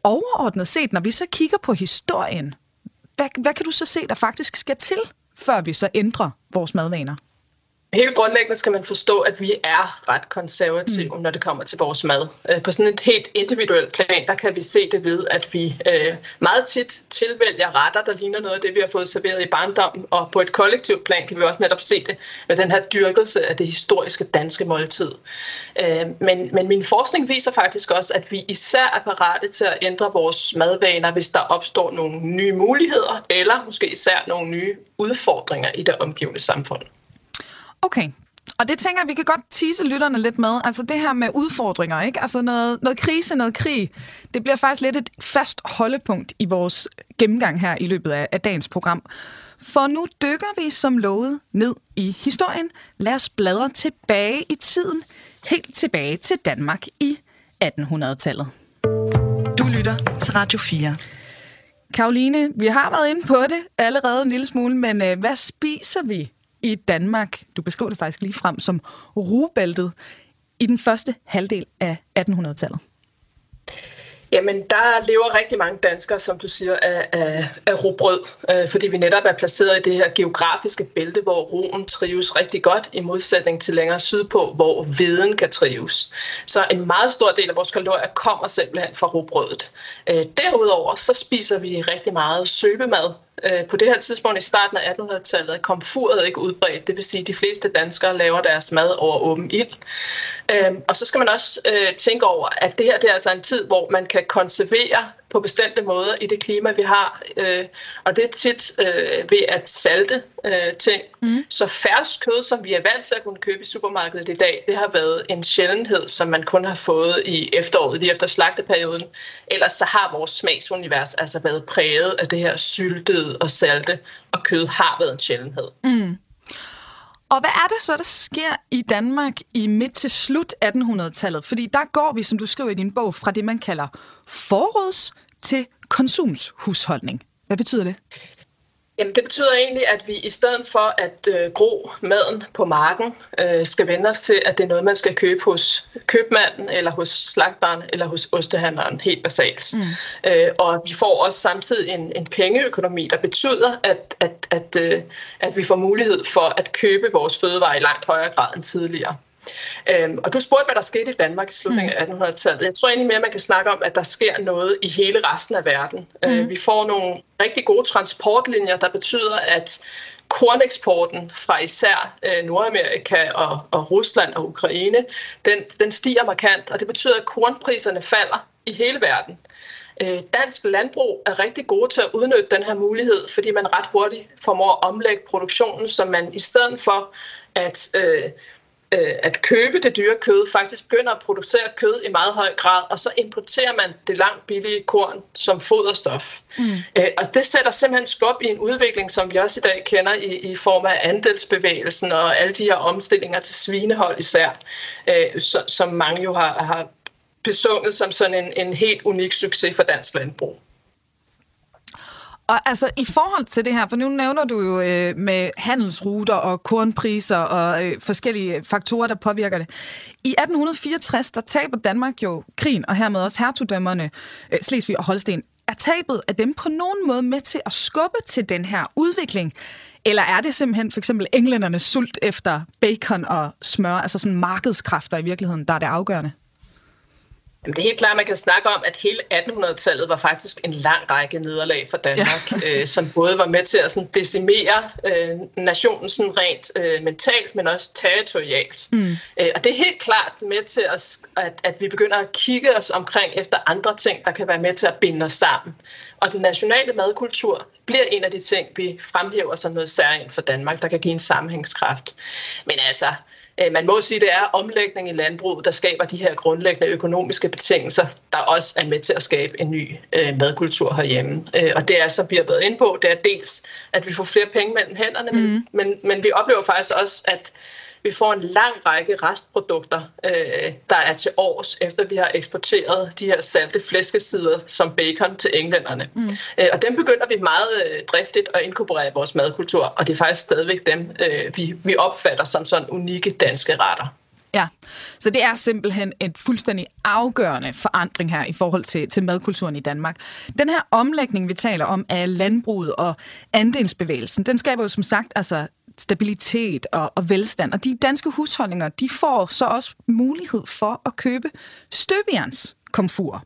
Overordnet set, når vi så kigger på historien, hvad, hvad kan du så se, der faktisk skal til, før vi så ændrer vores madvaner? Helt grundlæggende skal man forstå, at vi er ret konservative, mm. når det kommer til vores mad. Øh, på sådan et helt individuelt plan, der kan vi se det ved, at vi øh, meget tit tilvælger retter, der ligner noget af det, vi har fået serveret i barndommen. Og på et kollektivt plan kan vi også netop se det med den her dyrkelse af det historiske danske måltid. Øh, men, men min forskning viser faktisk også, at vi især er parate til at ændre vores madvaner, hvis der opstår nogle nye muligheder, eller måske især nogle nye udfordringer i det omgivende samfund. Okay, og det tænker jeg, vi kan godt tease lytterne lidt med. Altså det her med udfordringer, ikke? Altså noget, noget krise, noget krig. Det bliver faktisk lidt et fast holdepunkt i vores gennemgang her i løbet af, af dagens program. For nu dykker vi som lovet ned i historien. Lad os bladre tilbage i tiden. Helt tilbage til Danmark i 1800-tallet. Du lytter til Radio 4. Karoline, vi har været inde på det allerede en lille smule, men øh, hvad spiser vi i Danmark, du beskriver det faktisk lige frem som rugebæltet, i den første halvdel af 1800-tallet? Jamen, der lever rigtig mange danskere, som du siger, af, af, af robrød, øh, fordi vi netop er placeret i det her geografiske bælte, hvor roen trives rigtig godt, i modsætning til længere sydpå, hvor viden kan trives. Så en meget stor del af vores kalorier kommer simpelthen fra robrødet. Øh, derudover så spiser vi rigtig meget søbemad, Øh, på det her tidspunkt i starten af 1800-tallet er komfuret ikke udbredt. Det vil sige, at de fleste danskere laver deres mad over åben ild. Øhm, og så skal man også øh, tænke over, at det her det er altså en tid, hvor man kan konservere på bestemte måder i det klima, vi har. Øh, og det er tit øh, ved at salte øh, ting. Mm. Så fersk kød, som vi er vant til at kunne købe i supermarkedet i dag, det har været en sjældenhed, som man kun har fået i efteråret, lige efter slagteperioden. Ellers så har vores smagsunivers altså været præget af det her syltede og salte, og kød har været en sjældenhed. Mm. Og hvad er det så, der sker i Danmark i midt til slut 1800-tallet? Fordi der går vi, som du skriver i din bog, fra det, man kalder forråds til konsumshusholdning. Hvad betyder det? Jamen, det betyder egentlig, at vi i stedet for at øh, gro maden på marken, øh, skal vende os til, at det er noget, man skal købe hos købmanden, eller hos slagtbaren, eller hos ostehandleren, helt basalt. Mm. Øh, og vi får også samtidig en, en pengeøkonomi, der betyder, at, at, at, øh, at vi får mulighed for at købe vores fødevarer i langt højere grad end tidligere. Øhm, og du spurgte, hvad der skete i Danmark i slutningen af 1800-tallet. Jeg tror egentlig mere, at man kan snakke om, at der sker noget i hele resten af verden. Mm. Øh, vi får nogle rigtig gode transportlinjer, der betyder, at korneksporten fra især øh, Nordamerika og, og Rusland og Ukraine, den, den stiger markant, og det betyder, at kornpriserne falder i hele verden. Øh, dansk landbrug er rigtig gode til at udnytte den her mulighed, fordi man ret hurtigt formår at omlægge produktionen, så man i stedet for at øh, øh, at købe det dyre kød, faktisk begynder at producere kød i meget høj grad, og så importerer man det langt billige korn som foderstof. Mm. Øh, og det sætter simpelthen skub i en udvikling, som vi også i dag kender i, i form af andelsbevægelsen og alle de her omstillinger til svinehold især, øh, så, som mange jo har, har besunget som sådan en, en helt unik succes for dansk landbrug. Og altså, i forhold til det her, for nu nævner du jo øh, med handelsruter og kornpriser og øh, forskellige faktorer, der påvirker det. I 1864, der taber Danmark jo krigen, og hermed også hertugdømmerne øh, Slesvig og Holsten. Er tabet af dem på nogen måde med til at skubbe til den her udvikling? Eller er det simpelthen for eksempel englændernes sult efter bacon og smør, altså sådan markedskræfter i virkeligheden, der er det afgørende? Jamen, det er helt klart, at man kan snakke om, at hele 1800-tallet var faktisk en lang række nederlag for Danmark, ja. øh, som både var med til at sådan, decimere øh, nationen sådan rent øh, mentalt, men også territorialt. Mm. Øh, og det er helt klart med til, at, at, at vi begynder at kigge os omkring efter andre ting, der kan være med til at binde os sammen. Og den nationale madkultur bliver en af de ting, vi fremhæver som noget særligt for Danmark, der kan give en sammenhængskraft. Men altså, man må sige, at det er omlægning i landbruget, der skaber de her grundlæggende økonomiske betingelser, der også er med til at skabe en ny øh, madkultur herhjemme. Øh, og det er, som vi har været inde på, det er dels, at vi får flere penge mellem hænderne, mm. men, men, men vi oplever faktisk også, at vi får en lang række restprodukter, øh, der er til års, efter vi har eksporteret de her salte flæskesider som bacon til englænderne. Mm. Øh, og dem begynder vi meget øh, driftigt at inkorporere i vores madkultur, og det er faktisk stadigvæk dem, øh, vi, vi opfatter som sådan unikke danske retter. Ja, så det er simpelthen et fuldstændig afgørende forandring her i forhold til, til madkulturen i Danmark. Den her omlægning, vi taler om af landbruget og andelsbevægelsen, den skaber jo som sagt altså stabilitet og, og velstand. Og de danske husholdninger, de får så også mulighed for at købe støbejernskomfur.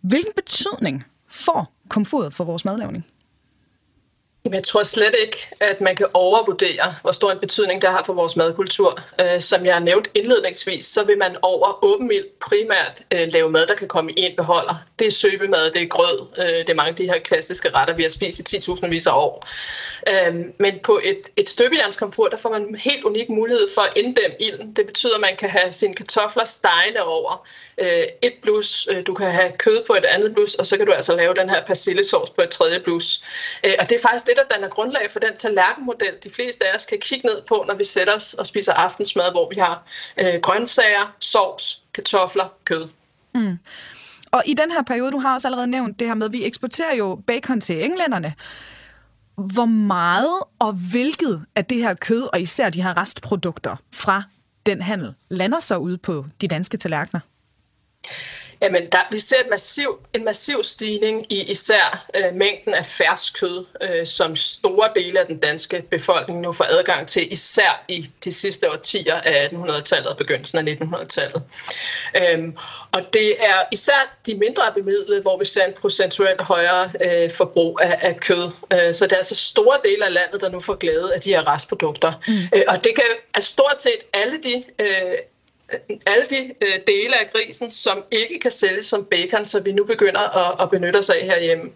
Hvilken betydning får komfuret for vores madlavning? Jeg tror slet ikke, at man kan overvurdere, hvor stor en betydning det har for vores madkultur. Øh, som jeg har nævnt indledningsvis, så vil man over åben ild primært øh, lave mad, der kan komme i en beholder. Det er søbemad, det er grød, øh, det er mange af de her klassiske retter, vi har spist i 10.000 vis af år. Øhm, men på et, et støbejernskomfur, der får man en helt unik mulighed for at inddæmme ilden. Det betyder, at man kan have sine kartofler stejende over et blus, du kan have kød på et andet blus, og så kan du altså lave den her persillesauce på et tredje blus. Og det er faktisk det, der danner grundlag for den tallerkenmodel, de fleste af os kan kigge ned på, når vi sætter os og spiser aftensmad, hvor vi har øh, grøntsager, sovs, kartofler, kød. Mm. Og i den her periode, du har også allerede nævnt det her med, at vi eksporterer jo bacon til englænderne. Hvor meget og hvilket af det her kød, og især de her restprodukter fra den handel, lander så ude på de danske tallerkener? Jamen, der, vi ser et massiv, en massiv stigning i især øh, mængden af fersk kød, øh, som store dele af den danske befolkning nu får adgang til, især i de sidste årtier af 1800-tallet og begyndelsen af 1900-tallet. Øhm, og det er især de mindre bemidlede, hvor vi ser en procentuelt højere øh, forbrug af, af kød. Øh, så det er altså store dele af landet, der nu får glæde af de her restprodukter. Mm. Øh, og det kan er stort set alle de øh, alle de øh, dele af grisen, som ikke kan sælges som bacon, så vi nu begynder at, at benytte os af herhjemme.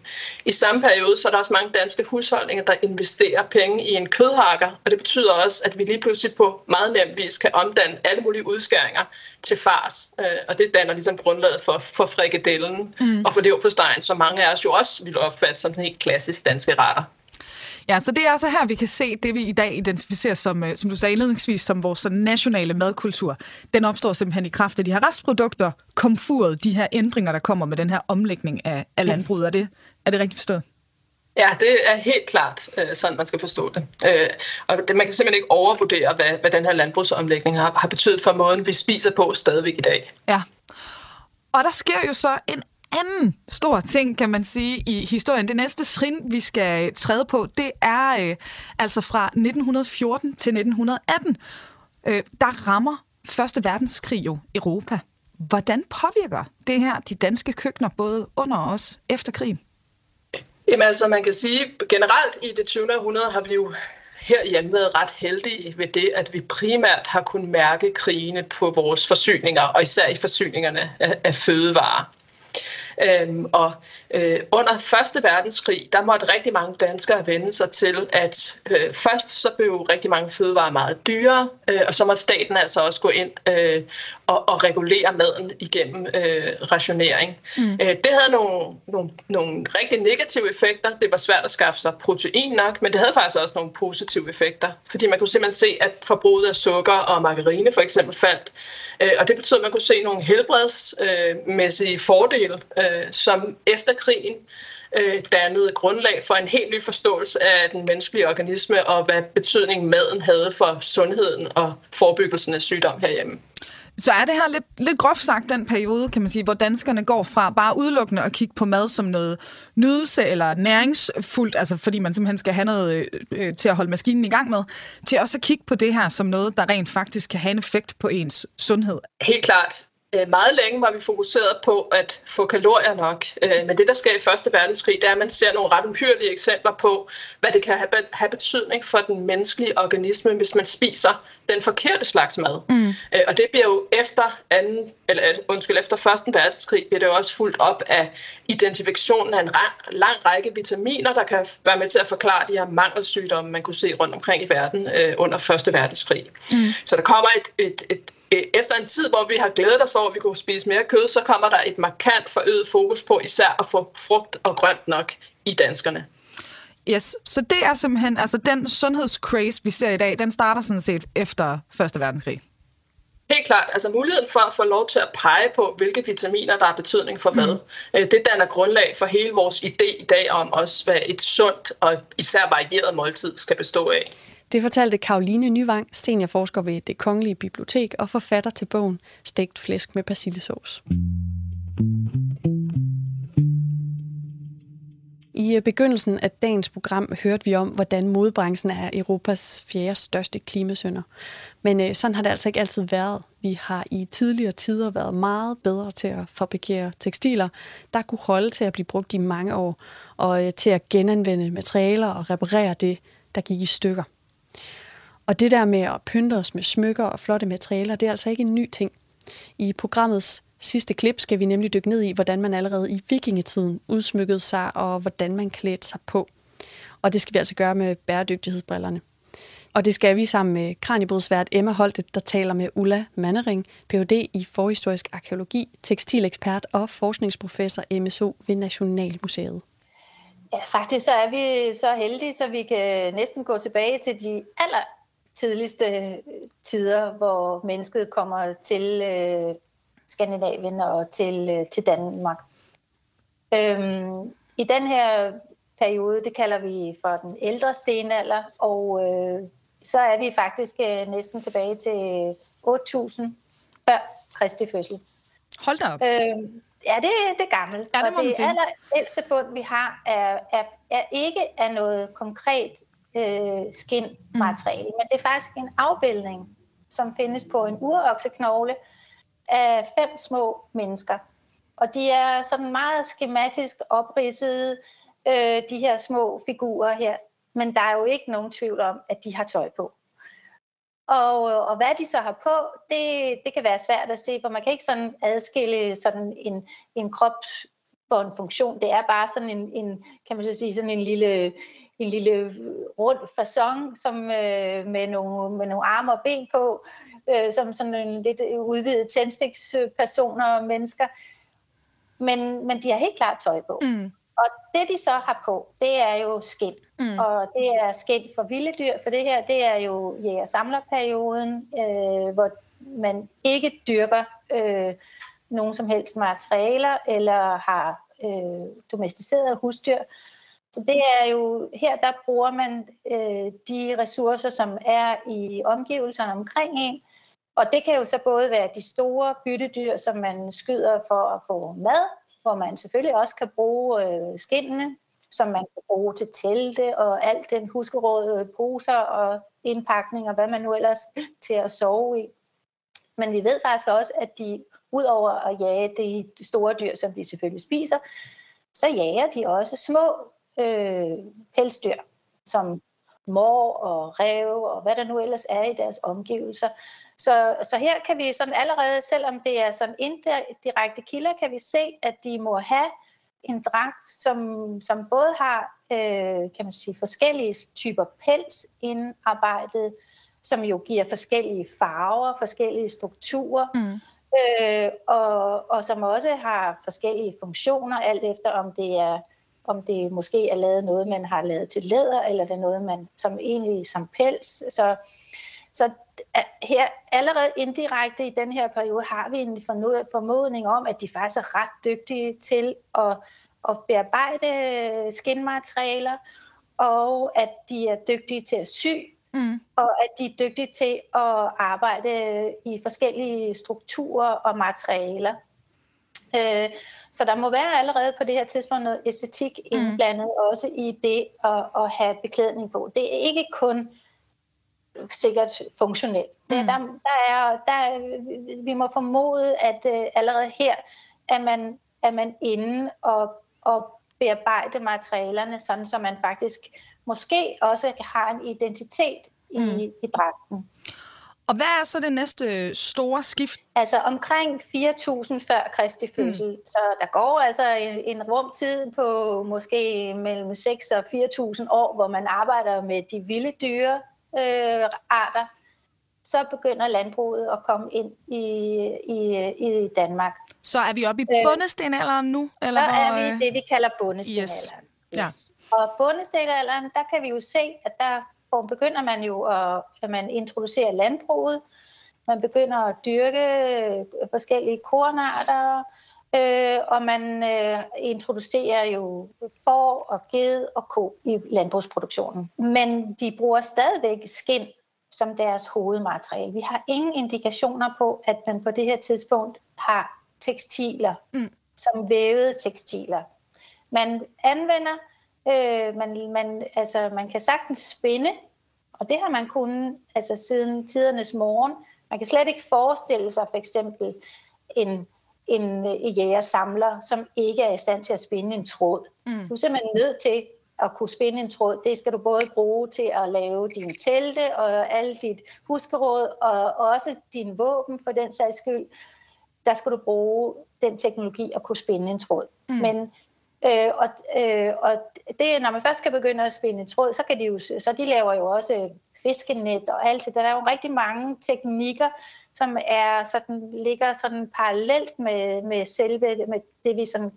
I samme periode så er der også mange danske husholdninger, der investerer penge i en kødhakker, og det betyder også, at vi lige pludselig på meget nem vis kan omdanne alle mulige udskæringer til fars, øh, og det danner ligesom grundlaget for, for frikadellen mm. og for det på stegen, som mange af os jo også vil opfatte som den helt klassisk danske retter. Ja, så det er altså her, vi kan se det, vi i dag identificerer som, øh, som du sagde indledningsvis, som vores nationale madkultur. Den opstår simpelthen i kraft af de her restprodukter, komfuret, de her ændringer, der kommer med den her omlægning af, af landbruget. Er det, er det rigtigt forstået? Ja, det er helt klart øh, sådan, man skal forstå det. Øh, og det, man kan simpelthen ikke overvurdere, hvad, hvad den her landbrugsomlægning har, har betydet for måden, vi spiser på stadigvæk i dag. Ja. Og der sker jo så en anden stor ting, kan man sige, i historien. Det næste trin, vi skal træde på, det er øh, altså fra 1914 til 1918. Øh, der rammer Første Verdenskrig jo Europa. Hvordan påvirker det her de danske køkkener, både under og også efter krigen? Jamen altså, man kan sige, generelt i det 20. århundrede har vi jo herhjemme været ret heldige ved det, at vi primært har kunnet mærke krigene på vores forsyninger, og især i forsyningerne af, af fødevarer. Øhm, og øh, under Første Verdenskrig, der måtte rigtig mange danskere vende sig til, at øh, først så blev rigtig mange fødevarer meget dyre, øh, og så måtte staten altså også gå ind øh, og, og regulere maden igennem øh, rationering. Mm. Øh, det havde nogle, nogle, nogle rigtig negative effekter. Det var svært at skaffe sig protein nok, men det havde faktisk også nogle positive effekter, fordi man kunne simpelthen se, at forbruget af sukker og margarine for eksempel faldt. Øh, og det betød, at man kunne se nogle helbredsmæssige øh, fordele, øh, som efter krigen øh, dannede grundlag for en helt ny forståelse af den menneskelige organisme og hvad betydning maden havde for sundheden og forebyggelsen af sygdom herhjemme. Så er det her lidt, lidt groft sagt den periode, kan man sige, hvor danskerne går fra bare udelukkende at kigge på mad som noget nydelse eller næringsfuldt, altså fordi man simpelthen skal have noget øh, øh til at holde maskinen i gang med, til også at kigge på det her som noget, der rent faktisk kan have en effekt på ens sundhed. Helt klart. Øh, meget længe var vi fokuseret på at få kalorier nok, øh, men det, der sker i Første Verdenskrig, det er, at man ser nogle ret uhyrlige eksempler på, hvad det kan have betydning for den menneskelige organisme, hvis man spiser den forkerte slags mad. Mm. Øh, og det bliver jo efter anden, eller undskyld, efter Første Verdenskrig, bliver det jo også fuldt op af identifikationen af en lang række vitaminer, der kan være med til at forklare de her mangelsygdomme, man kunne se rundt omkring i verden under Første Verdenskrig. Mm. Så der kommer et, et, et efter en tid, hvor vi har glædet os over, at vi kunne spise mere kød, så kommer der et markant forøget fokus på især at få frugt og grønt nok i danskerne. Yes, så det er simpelthen, altså den sundhedscraze, vi ser i dag, den starter sådan set efter Første Verdenskrig. Helt klart. Altså muligheden for at få lov til at pege på, hvilke vitaminer, der har betydning for hvad, mm. det danner grundlag for hele vores idé i dag om også, hvad et sundt og især varieret måltid skal bestå af. Det fortalte Karoline Nyvang, seniorforsker ved det Kongelige Bibliotek og forfatter til bogen Stegt flæsk med persillesauce. I øh, begyndelsen af dagens program hørte vi om, hvordan modebranchen er Europas fjerde største klimasønder. Men øh, sådan har det altså ikke altid været. Vi har i tidligere tider været meget bedre til at fabrikere tekstiler, der kunne holde til at blive brugt i mange år, og øh, til at genanvende materialer og reparere det, der gik i stykker. Og det der med at pynte os med smykker og flotte materialer, det er altså ikke en ny ting. I programmets sidste klip skal vi nemlig dykke ned i, hvordan man allerede i vikingetiden udsmykkede sig, og hvordan man klædte sig på. Og det skal vi altså gøre med bæredygtighedsbrillerne. Og det skal vi sammen med kranjebrudsvært Emma Holtet, der taler med Ulla Mannering, Ph.D. i forhistorisk arkeologi, tekstilekspert og forskningsprofessor MSO ved Nationalmuseet. Ja, faktisk så er vi så heldige, så vi kan næsten gå tilbage til de aller tidligste tider, hvor mennesket kommer til øh, Skandinavien og til, øh, til Danmark. Øhm, I den her periode, det kalder vi for den ældre stenalder, og øh, så er vi faktisk øh, næsten tilbage til 8.000 før Kristi fødsel. Hold da op. Øhm, Ja, det, det er gammelt. Ja, det og det aller ældste fund, vi har, er, er, er ikke af noget konkret øh, skinmateriale, mm. men det er faktisk en afbildning, som findes på en urokseknogle af fem små mennesker. Og de er sådan meget skematisk opridset, øh, de her små figurer her. Men der er jo ikke nogen tvivl om, at de har tøj på. Og, øh, og hvad de så har på, det, det kan være svært at se, for man kan ikke sådan adskille sådan en, en krop for en funktion. Det er bare sådan en, en kan man så sige, sådan en lille, en lille rund fasong, som øh, med, nogle, med nogle arme og ben på, øh, som sådan en lidt udvidet tændstikspersoner og mennesker. Men, men de har helt klart tøj på. Mm. Og det, de så har på, det er jo skind. Mm. Og det er skind for vilde dyr, for det her, det er jo jæger-samlerperioden, øh, hvor man ikke dyrker øh, nogen som helst materialer, eller har øh, domesticerede husdyr. Så det er jo, her der bruger man øh, de ressourcer, som er i omgivelserne omkring en, og det kan jo så både være de store byttedyr, som man skyder for at få mad, hvor man selvfølgelig også kan bruge øh, skinnene, som man kan bruge til telte og alt den huskeråd, øh, poser og indpakning og hvad man nu ellers til at sove i. Men vi ved faktisk også, at de udover at jage de store dyr, som de selvfølgelig spiser, så jager de også små øh, pelsdyr, som mor og rev og hvad der nu ellers er i deres omgivelser. Så, så her kan vi sådan allerede, selvom det er sådan indirekte kilder, kan vi se, at de må have en dragt, som, som både har øh, kan man sige, forskellige typer pels indarbejdet, som jo giver forskellige farver, forskellige strukturer, mm. øh, og, og som også har forskellige funktioner, alt efter om det er om det måske er lavet noget, man har lavet til læder, eller det er noget, man som egentlig som pels. Så, så her allerede indirekte i den her periode har vi en formodning om, at de faktisk er ret dygtige til at, at bearbejde skinmaterialer, og at de er dygtige til at sy, mm. og at de er dygtige til at arbejde i forskellige strukturer og materialer. Øh, så der må være allerede på det her tidspunkt noget æstetik indblandet, mm. også i det at, at have beklædning på. Det er ikke kun sikkert funktionelt. Det, mm. der, der er, der, vi må formode, at uh, allerede her er man, er man inde og, og bearbejde materialerne, sådan så man faktisk måske også har en identitet i, mm. i dragten. Og hvad er så det næste store skift? Altså omkring 4.000 før Kristi fødsel. Mm. Så der går altså en, en rumtid på måske mellem 6 og 4.000 år, hvor man arbejder med de vilde dyre øh, arter. Så begynder landbruget at komme ind i, i, i Danmark. Så er vi oppe i øh, bundestenalderen nu? Eller så hvor, er vi det, vi kalder bundestenalderen. Yes. Yes. Ja. Og bundestenalderen, der kan vi jo se, at der hvor begynder man jo at, at man introducerer landbruget. Man begynder at dyrke øh, forskellige kornarter, øh, og man øh, introducerer jo får og ged og ko i landbrugsproduktionen. Men de bruger stadigvæk skind som deres hovedmateriale. Vi har ingen indikationer på, at man på det her tidspunkt har tekstiler, mm. som vævede tekstiler. Man anvender Øh, man, man, altså, man kan sagtens spinde, og det har man kunnet altså, siden tidernes morgen. Man kan slet ikke forestille sig for eksempel en, en, en jægersamler, som ikke er i stand til at spinde en tråd. Mm. Du er simpelthen nødt til at kunne spinde en tråd. Det skal du både bruge til at lave dine telte og alt dit huskeråd, og også din våben for den sags skyld. Der skal du bruge den teknologi at kunne spinde en tråd. Mm. Men Øh, og, øh, og det, når man først skal begynde at spænde tråd, så kan de jo, så de laver jo også fiskenet og alt det. Der er jo rigtig mange teknikker, som er sådan, ligger sådan parallelt med, med selve med det, vi sådan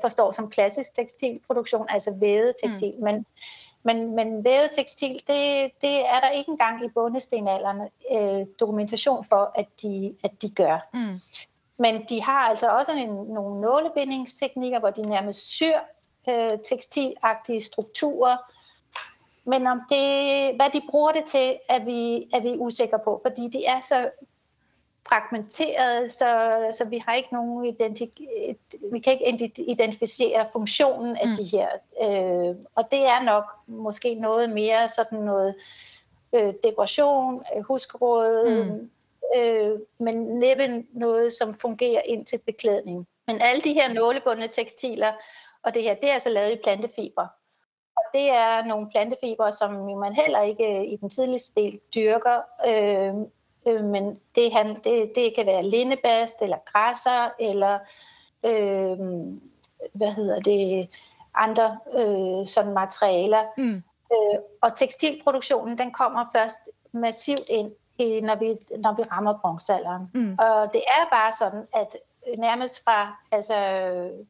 forstår som klassisk tekstilproduktion, altså vævet tekstil. Mm. Men, men, men vævet tekstil, det, det er der ikke engang i bundestenalderne øh, dokumentation for, at de, at de gør. Mm. Men de har altså også en, nogle nålebindingsteknikker, hvor de nærmest syr øh, tekstilagtige strukturer. Men om det, hvad de bruger det til, er vi, er vi usikre på, fordi de er så fragmenteret, så, så vi har ikke nogen identi- vi kan ikke identificere funktionen af mm. de her. Øh, og det er nok måske noget mere sådan noget øh, dekoration, huskeråd, mm øh, men næppe noget, som fungerer ind til beklædning. Men alle de her nålebundne tekstiler, og det her, det er altså lavet i plantefiber. Og det er nogle plantefiber, som man heller ikke i den tidligste del dyrker, øh, øh, men det, han, det, det kan være lindebast, eller græsser, eller øh, hvad hedder det, andre øh, sådan materialer. Mm. Øh, og tekstilproduktionen, den kommer først massivt ind når vi, når vi rammer bronzealderen. Mm. Og det er bare sådan, at nærmest fra, altså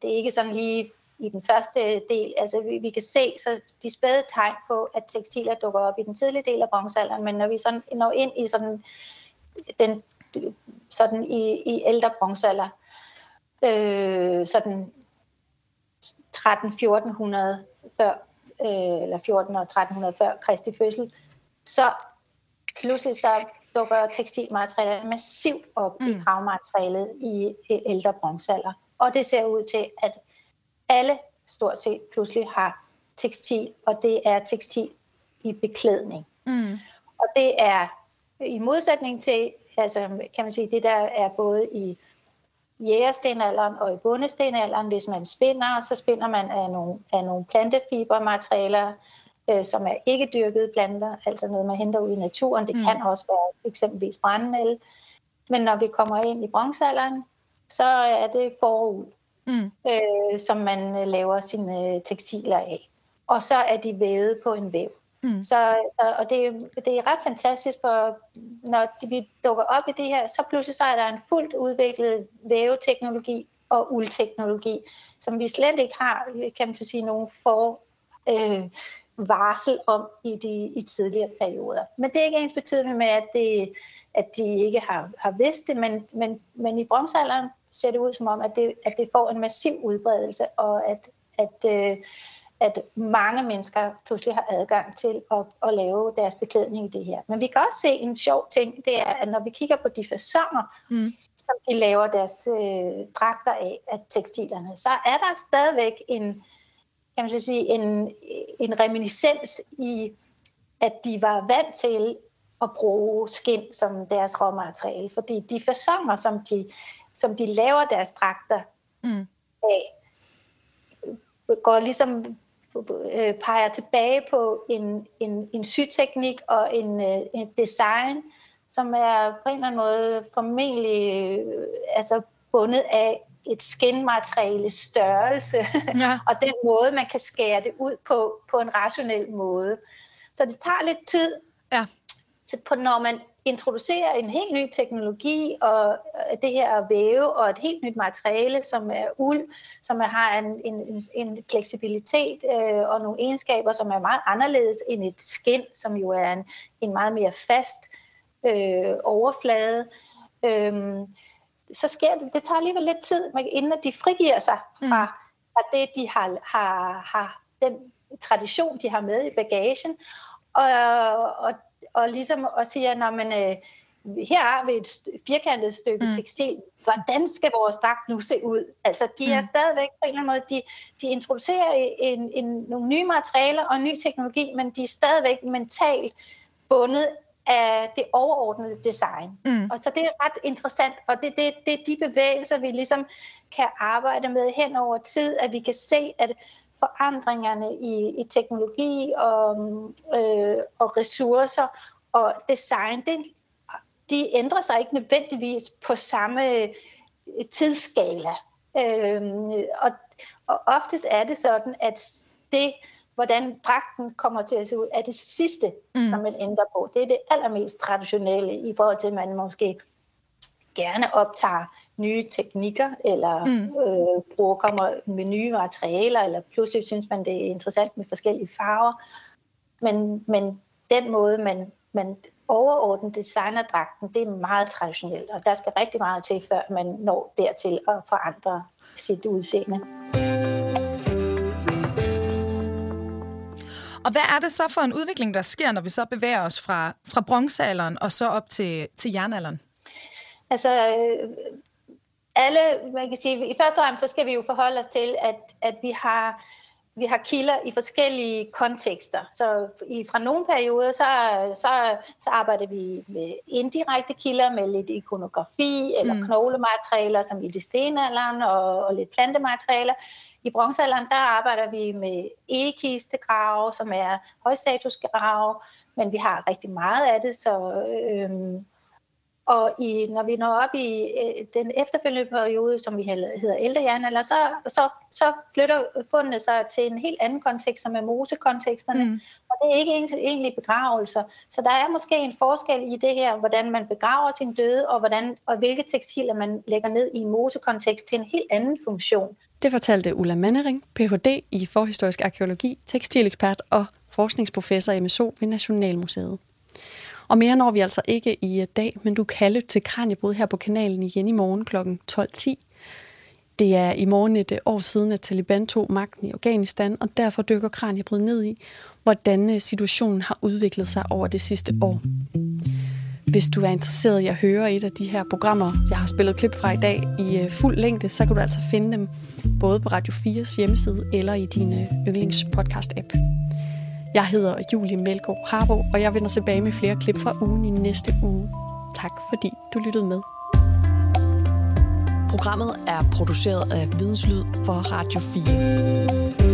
det er ikke sådan lige i den første del, altså vi, vi kan se så de spæde tegn på, at tekstiler dukker op i den tidlige del af bronzealderen, men når vi sådan når ind i sådan den sådan i, i ældre bronzealder, øh, sådan 13-1400 før øh, eller 14 og 1300 før Kristi fødsel, så pludselig så dukker tekstilmaterialer massivt op mm. i gravmaterialet i ældre bronzealder. Og det ser ud til, at alle stort set pludselig har tekstil, og det er tekstil i beklædning. Mm. Og det er i modsætning til, altså kan man sige, det der er både i jægerstenalderen og i bundestenalderen, hvis man spinder, så spinder man af nogle, af nogle plantefibermaterialer, øh, som er ikke dyrkede planter, altså noget, man henter ud i naturen. Det mm. kan også være eksempelvis brændende Men når vi kommer ind i bronzealderen, så er det forud, mm. øh, som man laver sine tekstiler af. Og så er de vævet på en væv. Mm. Så, så, og det, det er ret fantastisk, for når vi dukker op i det her, så pludselig så er der en fuldt udviklet væveteknologi og uldteknologi, som vi slet ikke har, kan man så sige, nogen for øh, varsel om i de i tidligere perioder. Men det er ikke ens betydende med, at, det, at de ikke har, har vidst det, men, men, men i bronzealderen ser det ud som om, at det, at det får en massiv udbredelse, og at, at øh, at mange mennesker pludselig har adgang til at, at lave deres beklædning i det her. Men vi kan også se en sjov ting, det er, at når vi kigger på de fasonger, mm. som de laver deres øh, dragter af, af tekstilerne, så er der stadigvæk en, kan man sige, en, en reminiscens i, at de var vant til at bruge skin som deres råmateriale, fordi de fasonger, som de, som de laver deres dragter mm. af, går ligesom øh, peger tilbage på en, en, en syteknik og en, øh, en design, som er på en eller anden måde formentlig øh, altså bundet af et skinmateriale størrelse, ja. og den måde, man kan skære det ud på, på en rationel måde. Så det tager lidt tid, ja. Så på, når man introducerer en helt ny teknologi og øh, det her at væve og et helt nyt materiale, som er uld, som har en, en, en fleksibilitet øh, og nogle egenskaber, som er meget anderledes end et skin, som jo er en, en meget mere fast øh, overflade. Øhm, så sker det, det tager alligevel lidt tid, inden at de frigiver sig fra, mm. fra det, de har, har, har den tradition, de har med i bagagen. Og, og og ligesom at sige, når man, øh, her har vi et firkantet stykke mm. tekstil, hvordan skal vores dragt nu se ud? Altså, de er mm. stadigvæk på en eller anden måde, de, de introducerer en, en, nogle nye materialer og ny teknologi, men de er stadigvæk mentalt bundet af det overordnede design. Mm. Og så det er ret interessant, og det, det, det er de bevægelser, vi ligesom kan arbejde med hen over tid, at vi kan se, at forandringerne i, i teknologi og, øh, og ressourcer og design, det, de ændrer sig ikke nødvendigvis på samme øh, tidsskala. Øh, og, og oftest er det sådan, at det, hvordan dragten kommer til at se ud, er det sidste, mm. som man ændrer på. Det er det allermest traditionelle i forhold til, at man måske gerne optager nye teknikker, eller mm. øh, bruger, kommer med nye materialer, eller pludselig synes man, det er interessant med forskellige farver. Men, men den måde, man, man overordnet designer dragten, det er meget traditionelt, og der skal rigtig meget til, før man når dertil at forandre sit udseende. Og hvad er det så for en udvikling, der sker, når vi så bevæger os fra, fra bronzealderen og så op til, til jernalderen? Altså, øh, alle, man kan sige, i første omgang, så skal vi jo forholde os til, at, at vi har vi har kilder i forskellige kontekster. Så i, fra nogle perioder, så, så, så arbejder vi med indirekte kilder, med lidt ikonografi eller mm. knoglematerialer, som i det stenalderen, og, og lidt plantematerialer. I bronzealderen, der arbejder vi med e-kistegrave, som er højstatusgrave, men vi har rigtig meget af det, så øhm, og i, når vi når op i øh, den efterfølgende periode, som vi hedder ældre jernalder, så, så, så flytter fundene sig til en helt anden kontekst, som er mosekonteksterne. Mm. Og det er ikke egentlig begravelser. Så der er måske en forskel i det her, hvordan man begraver sin døde, og, hvordan, og hvilke tekstiler man lægger ned i en mosekontekst til en helt anden funktion. Det fortalte Ulla Mannering, Ph.D. i forhistorisk arkeologi, tekstilekspert og forskningsprofessor i MSO ved Nationalmuseet. Og mere når vi altså ikke i øh, dag, men du kan lytte til Kranjebrud her på kanalen igen i morgen kl. 12.10. Det er i morgen et øh, år siden, at Taliban tog magten i Afghanistan, og derfor dykker Kranjebrud ned i, hvordan øh, situationen har udviklet sig over det sidste år. Hvis du er interesseret i at høre et af de her programmer, jeg har spillet klip fra i dag i fuld længde, så kan du altså finde dem både på Radio 4's hjemmeside eller i din yndlings podcast-app. Jeg hedder Julie Melgaard Harbo, og jeg vender tilbage med flere klip fra ugen i næste uge. Tak fordi du lyttede med. Programmet er produceret af Videnslyd for Radio 4.